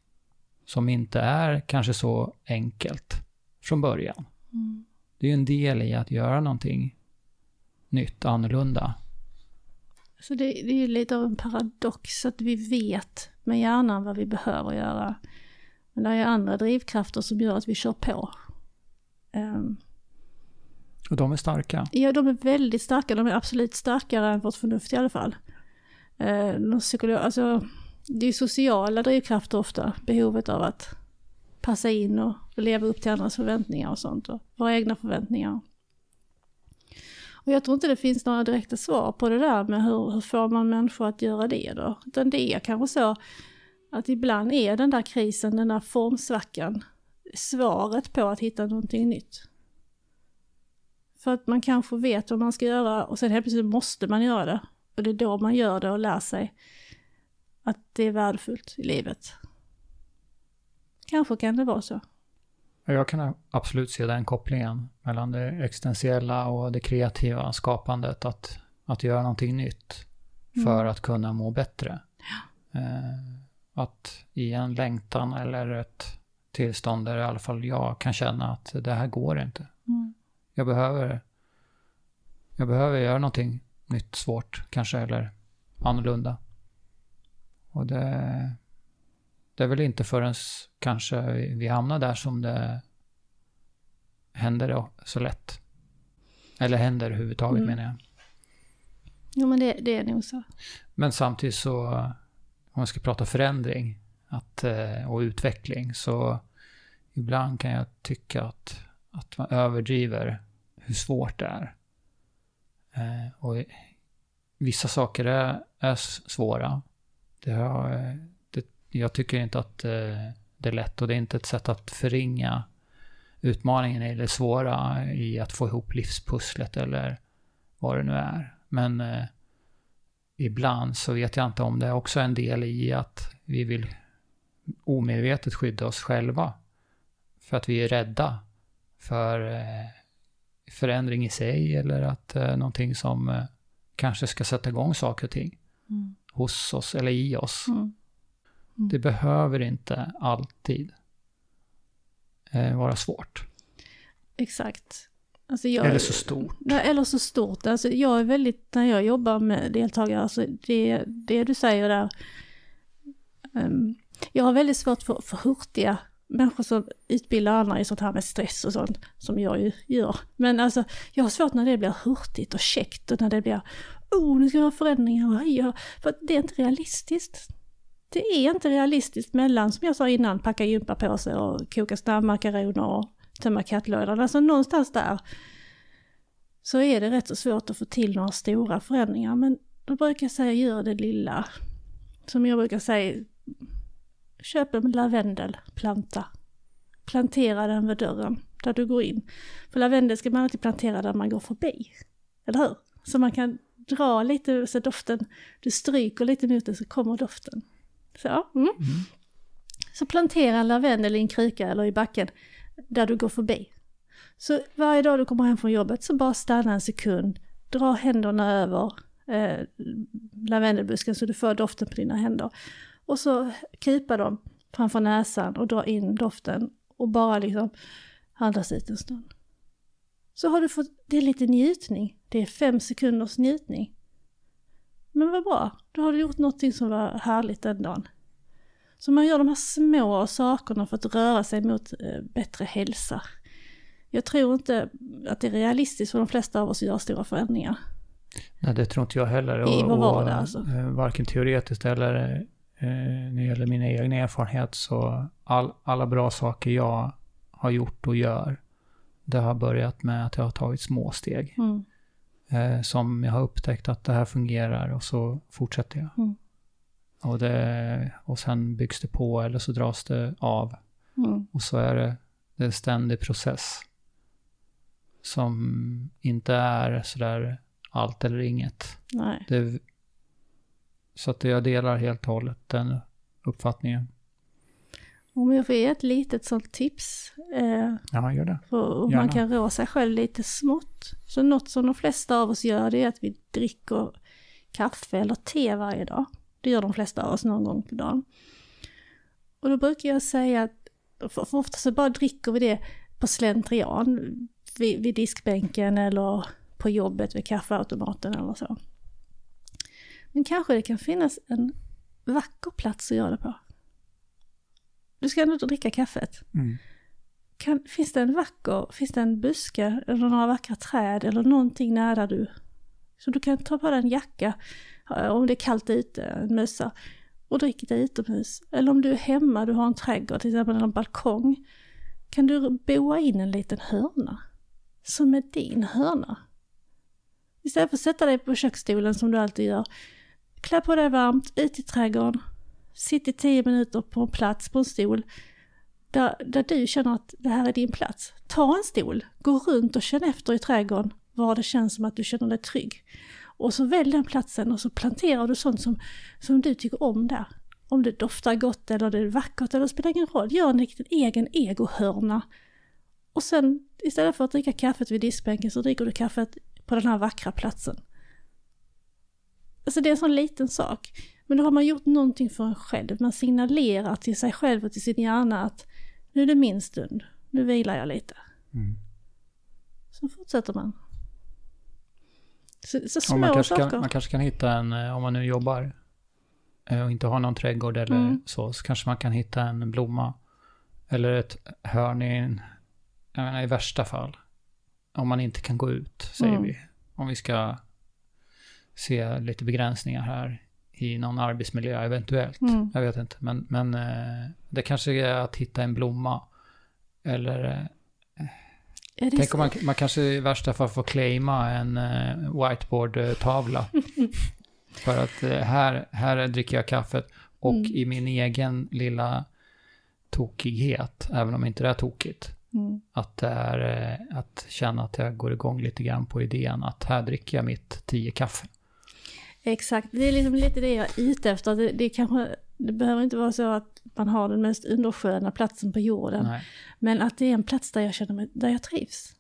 Som inte är kanske så enkelt från början. Mm. Det är ju en del i att göra någonting nytt, annorlunda. Så det, det är ju lite av en paradox att vi vet med hjärnan vad vi behöver göra. Men det är andra drivkrafter som gör att vi kör på. Um, och de är starka? Ja, de är väldigt starka. De är absolut starkare än vårt förnuft i alla fall. Uh, psykolog, alltså, det är sociala drivkrafter ofta, behovet av att passa in och leva upp till andras förväntningar och sånt. Och våra egna förväntningar. Och jag tror inte det finns några direkta svar på det där med hur, hur får man människor att göra det då? Utan det är kanske så att ibland är den där krisen, den där formsvackan, svaret på att hitta någonting nytt. För att man kanske vet vad man ska göra och sen helt plötsligt måste man göra det. Och det är då man gör det och lär sig att det är värdefullt i livet. Kanske kan det vara så. Jag kan absolut se den kopplingen mellan det existentiella och det kreativa skapandet. Att, att göra någonting nytt för mm. att kunna må bättre. Ja. Eh, att i en längtan eller ett tillstånd där i alla fall jag kan känna att det här går inte. Mm. Jag behöver jag behöver göra någonting nytt, svårt kanske, eller annorlunda. Och det, det är väl inte förrän kanske vi hamnar där som det händer så lätt. Eller händer överhuvudtaget mm. menar jag. Jo men det, det är nog så. Men samtidigt så, om man ska prata förändring att, eh, och utveckling, så ibland kan jag tycka att, att man överdriver hur svårt det är. Eh, och vissa saker är, är svåra. Det har, jag tycker inte att eh, det är lätt och det är inte ett sätt att förringa utmaningen eller svåra i att få ihop livspusslet eller vad det nu är. Men eh, ibland så vet jag inte om det är också en del i att vi vill omedvetet skydda oss själva. För att vi är rädda för eh, förändring i sig eller att eh, någonting som eh, kanske ska sätta igång saker och ting mm. hos oss eller i oss. Mm. Mm. Det behöver inte alltid eh, vara svårt. Exakt. Alltså jag, eller så stort. Eller så stort. Alltså jag är väldigt, när jag jobbar med deltagare, alltså det, det du säger där. Um, jag har väldigt svårt för, för hurtiga människor som utbildar andra i sånt här med stress och sånt, som jag ju gör. Men alltså, jag har svårt när det blir hurtigt och käckt och när det blir, oh, nu ska vi ha förändringar, för det är inte realistiskt det är inte realistiskt mellan, som jag sa innan, packa gympapåse och koka snabbmakaroner och tömma kattlådan. Alltså någonstans där så är det rätt så svårt att få till några stora förändringar. Men då brukar jag säga, gör det lilla. Som jag brukar säga, köp en lavendelplanta. Plantera den vid dörren, där du går in. För lavendel ska man alltid plantera där man går förbi. Eller hur? Så man kan dra lite så doften, du stryker lite mot den så kommer doften. Så, mm. Mm. så plantera en lavendel i en kruka eller i backen där du går förbi. Så varje dag du kommer hem från jobbet så bara stanna en sekund, dra händerna över eh, lavendelbusken så du får doften på dina händer. Och så kupa dem framför näsan och dra in doften och bara liksom andas ut en stund. Så har du fått, det är lite njutning, det är fem sekunders njutning. Men vad bra, då har du gjort någonting som var härligt den dagen. Så man gör de här små sakerna för att röra sig mot eh, bättre hälsa. Jag tror inte att det är realistiskt för de flesta av oss att göra stora förändringar. Nej, det tror inte jag heller. Och, I vår vardag alltså. Eh, varken teoretiskt eller eh, när det gäller min egen erfarenhet så all, alla bra saker jag har gjort och gör, det har börjat med att jag har tagit små steg. Mm eh, som jag har upptäckt att det här fungerar och så fortsätter jag. Mm. Och, det, och sen byggs det på eller så dras det av. Mm. Och så är det, det är en ständig process. Som inte är sådär allt eller inget. Det, så att jag delar helt och hållet den uppfattningen. Om jag får ge ett litet sånt tips. Eh, ja, gör det. För man kan rå sig själv lite smått. Så något som de flesta av oss gör det är att vi dricker kaffe eller te varje dag. Det gör de flesta av oss någon gång på dagen. Och då brukar jag säga att, för, ofta så bara dricker vi det på slentrian vid, vid diskbänken eller på jobbet vid kaffeautomaten eller så. Men kanske det kan finnas en vacker plats att göra det på. Du ska ändå dricka kaffet. Mm. Kan, finns det en vacker, finns det en buske eller några vackra träd eller någonting nära du? Så du kan ta på dig en jacka eh, om det är kallt ute, en mössa och dricka det utomhus. Eller om du är hemma, du har en trädgård, till exempel en balkong. Kan du boa in en liten hörna som är din hörna. Istället för att sätta dig på köksstolen som du alltid gör. Klä på dig varmt, ut i trädgården. Sitt i tio minuter på en plats, på en stol. Där, där du känner att det här är din plats. Ta en stol, gå runt och känn efter i trädgården var det känns som att du känner dig trygg. Och så välj den platsen och så planterar du sånt som, som du tycker om där. Om det doftar gott eller det är vackert eller det spelar ingen roll. Gör en riktigt egen egohörna. Och sen istället för att dricka kaffet vid diskbänken så dricker du kaffet på den här vackra platsen. Alltså det är en sån liten sak. Men då har man gjort någonting för en själv. Man signalerar till sig själv och till sin hjärna att nu är det min stund. Nu vilar jag lite. Mm. Så fortsätter man. Så, så små man, kanske saker. kan, man kanske kan hitta en, eh, om man nu jobbar eh, och inte har någon trädgård eller Mm. så, så kanske man kan hitta en blomma. Eller ett hörn i en, jag menar i värsta fall. Om man inte kan gå ut, säger Mm. vi. Om vi ska se lite begränsningar här i någon arbetsmiljö eventuellt. Mm. Jag vet inte, men, men eh, det kanske är att hitta en blomma. Eller eh, Tänk om man, man kanske i värsta fall får claima en uh, whiteboard-tavla. För att eh, här, här dricker jag kaffet och Mm. i min egen lilla tokighet, även om inte det är tokigt, Mm. att, det är, eh, att känna att jag går igång lite grann på idén att här dricker jag mitt tio kaffe. Exakt, det är liksom lite det jag är ute efter. Det, det, kanske, det behöver inte vara så att man har den mest undersköna platsen på jorden. Nej. Men att det är en plats där jag känner mig, där jag trivs.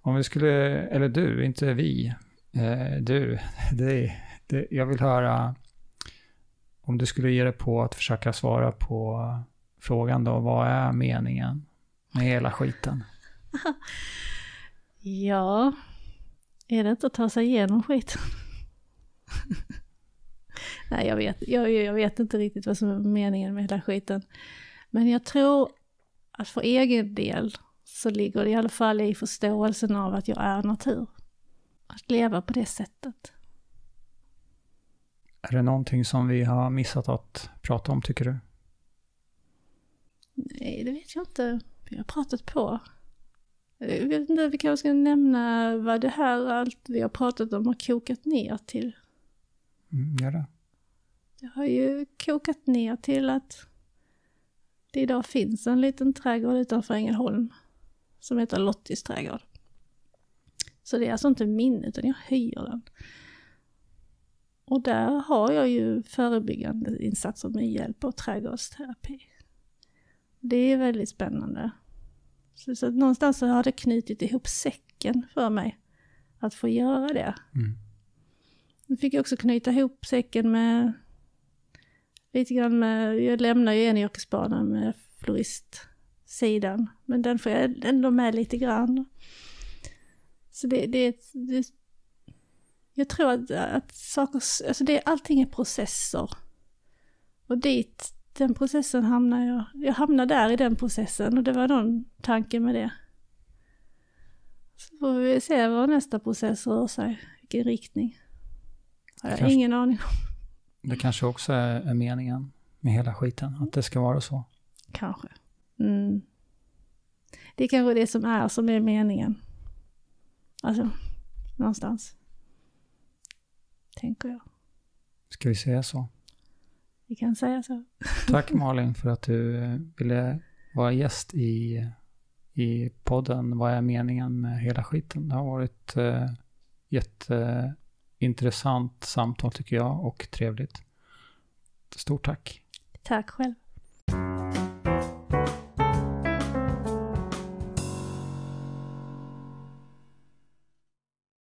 Om vi skulle, eller du, inte vi, eh, du, det, det, jag vill höra om du skulle ge dig på att försöka svara på frågan då, vad är meningen med hela skiten? Ja, är det inte att ta sig igenom skiten? Nej, jag vet, jag, jag vet inte riktigt vad som är meningen med hela skiten. Men jag tror att för egen del så ligger det i alla fall i förståelsen av att jag är natur. Att leva på det sättet. Är det någonting som vi har missat att prata om, tycker du? Nej, det vet jag inte. Vi har pratat på. Jag vet inte, vi kanske ska nämna vad det här allt vi har pratat om har kokat ner till. Mm, gör det. Det har ju kokat ner till att det idag finns en liten trädgård utanför Ängelholm som heter Lottis trädgård. Så det är alltså inte min, utan jag hyr den. Och där har jag ju förebyggande insatser med hjälp av trädgårdsterapi. Det är väldigt spännande. Så, så någonstans så har det knutit ihop säcken för mig att få göra det. Mm. Nu fick jag också knyta ihop säcken med lite grann med, jag lämnar ju en yrkesbana med floristsidan, men den får jag ändå med lite grann. Så det, det, det jag tror att, att saker, alltså det, allting är processer. Och dit, den processen hamnar jag, jag hamnar där i den processen och det var någon tanke med det. Så får vi se vad nästa process rör sig, vilken riktning. Har jag Kanske- ingen aning om. Det kanske också är, är meningen med hela skiten, att det ska vara så. Kanske. Mm. Det är kanske det som är som är meningen. Alltså, någonstans. Tänker jag. Ska vi säga så? Vi kan säga så. Tack Malin för att du ville vara gäst i, i podden Vad är meningen med hela skiten? Det har varit eh, intressant samtal tycker jag och trevligt. Stort tack. Tack själv.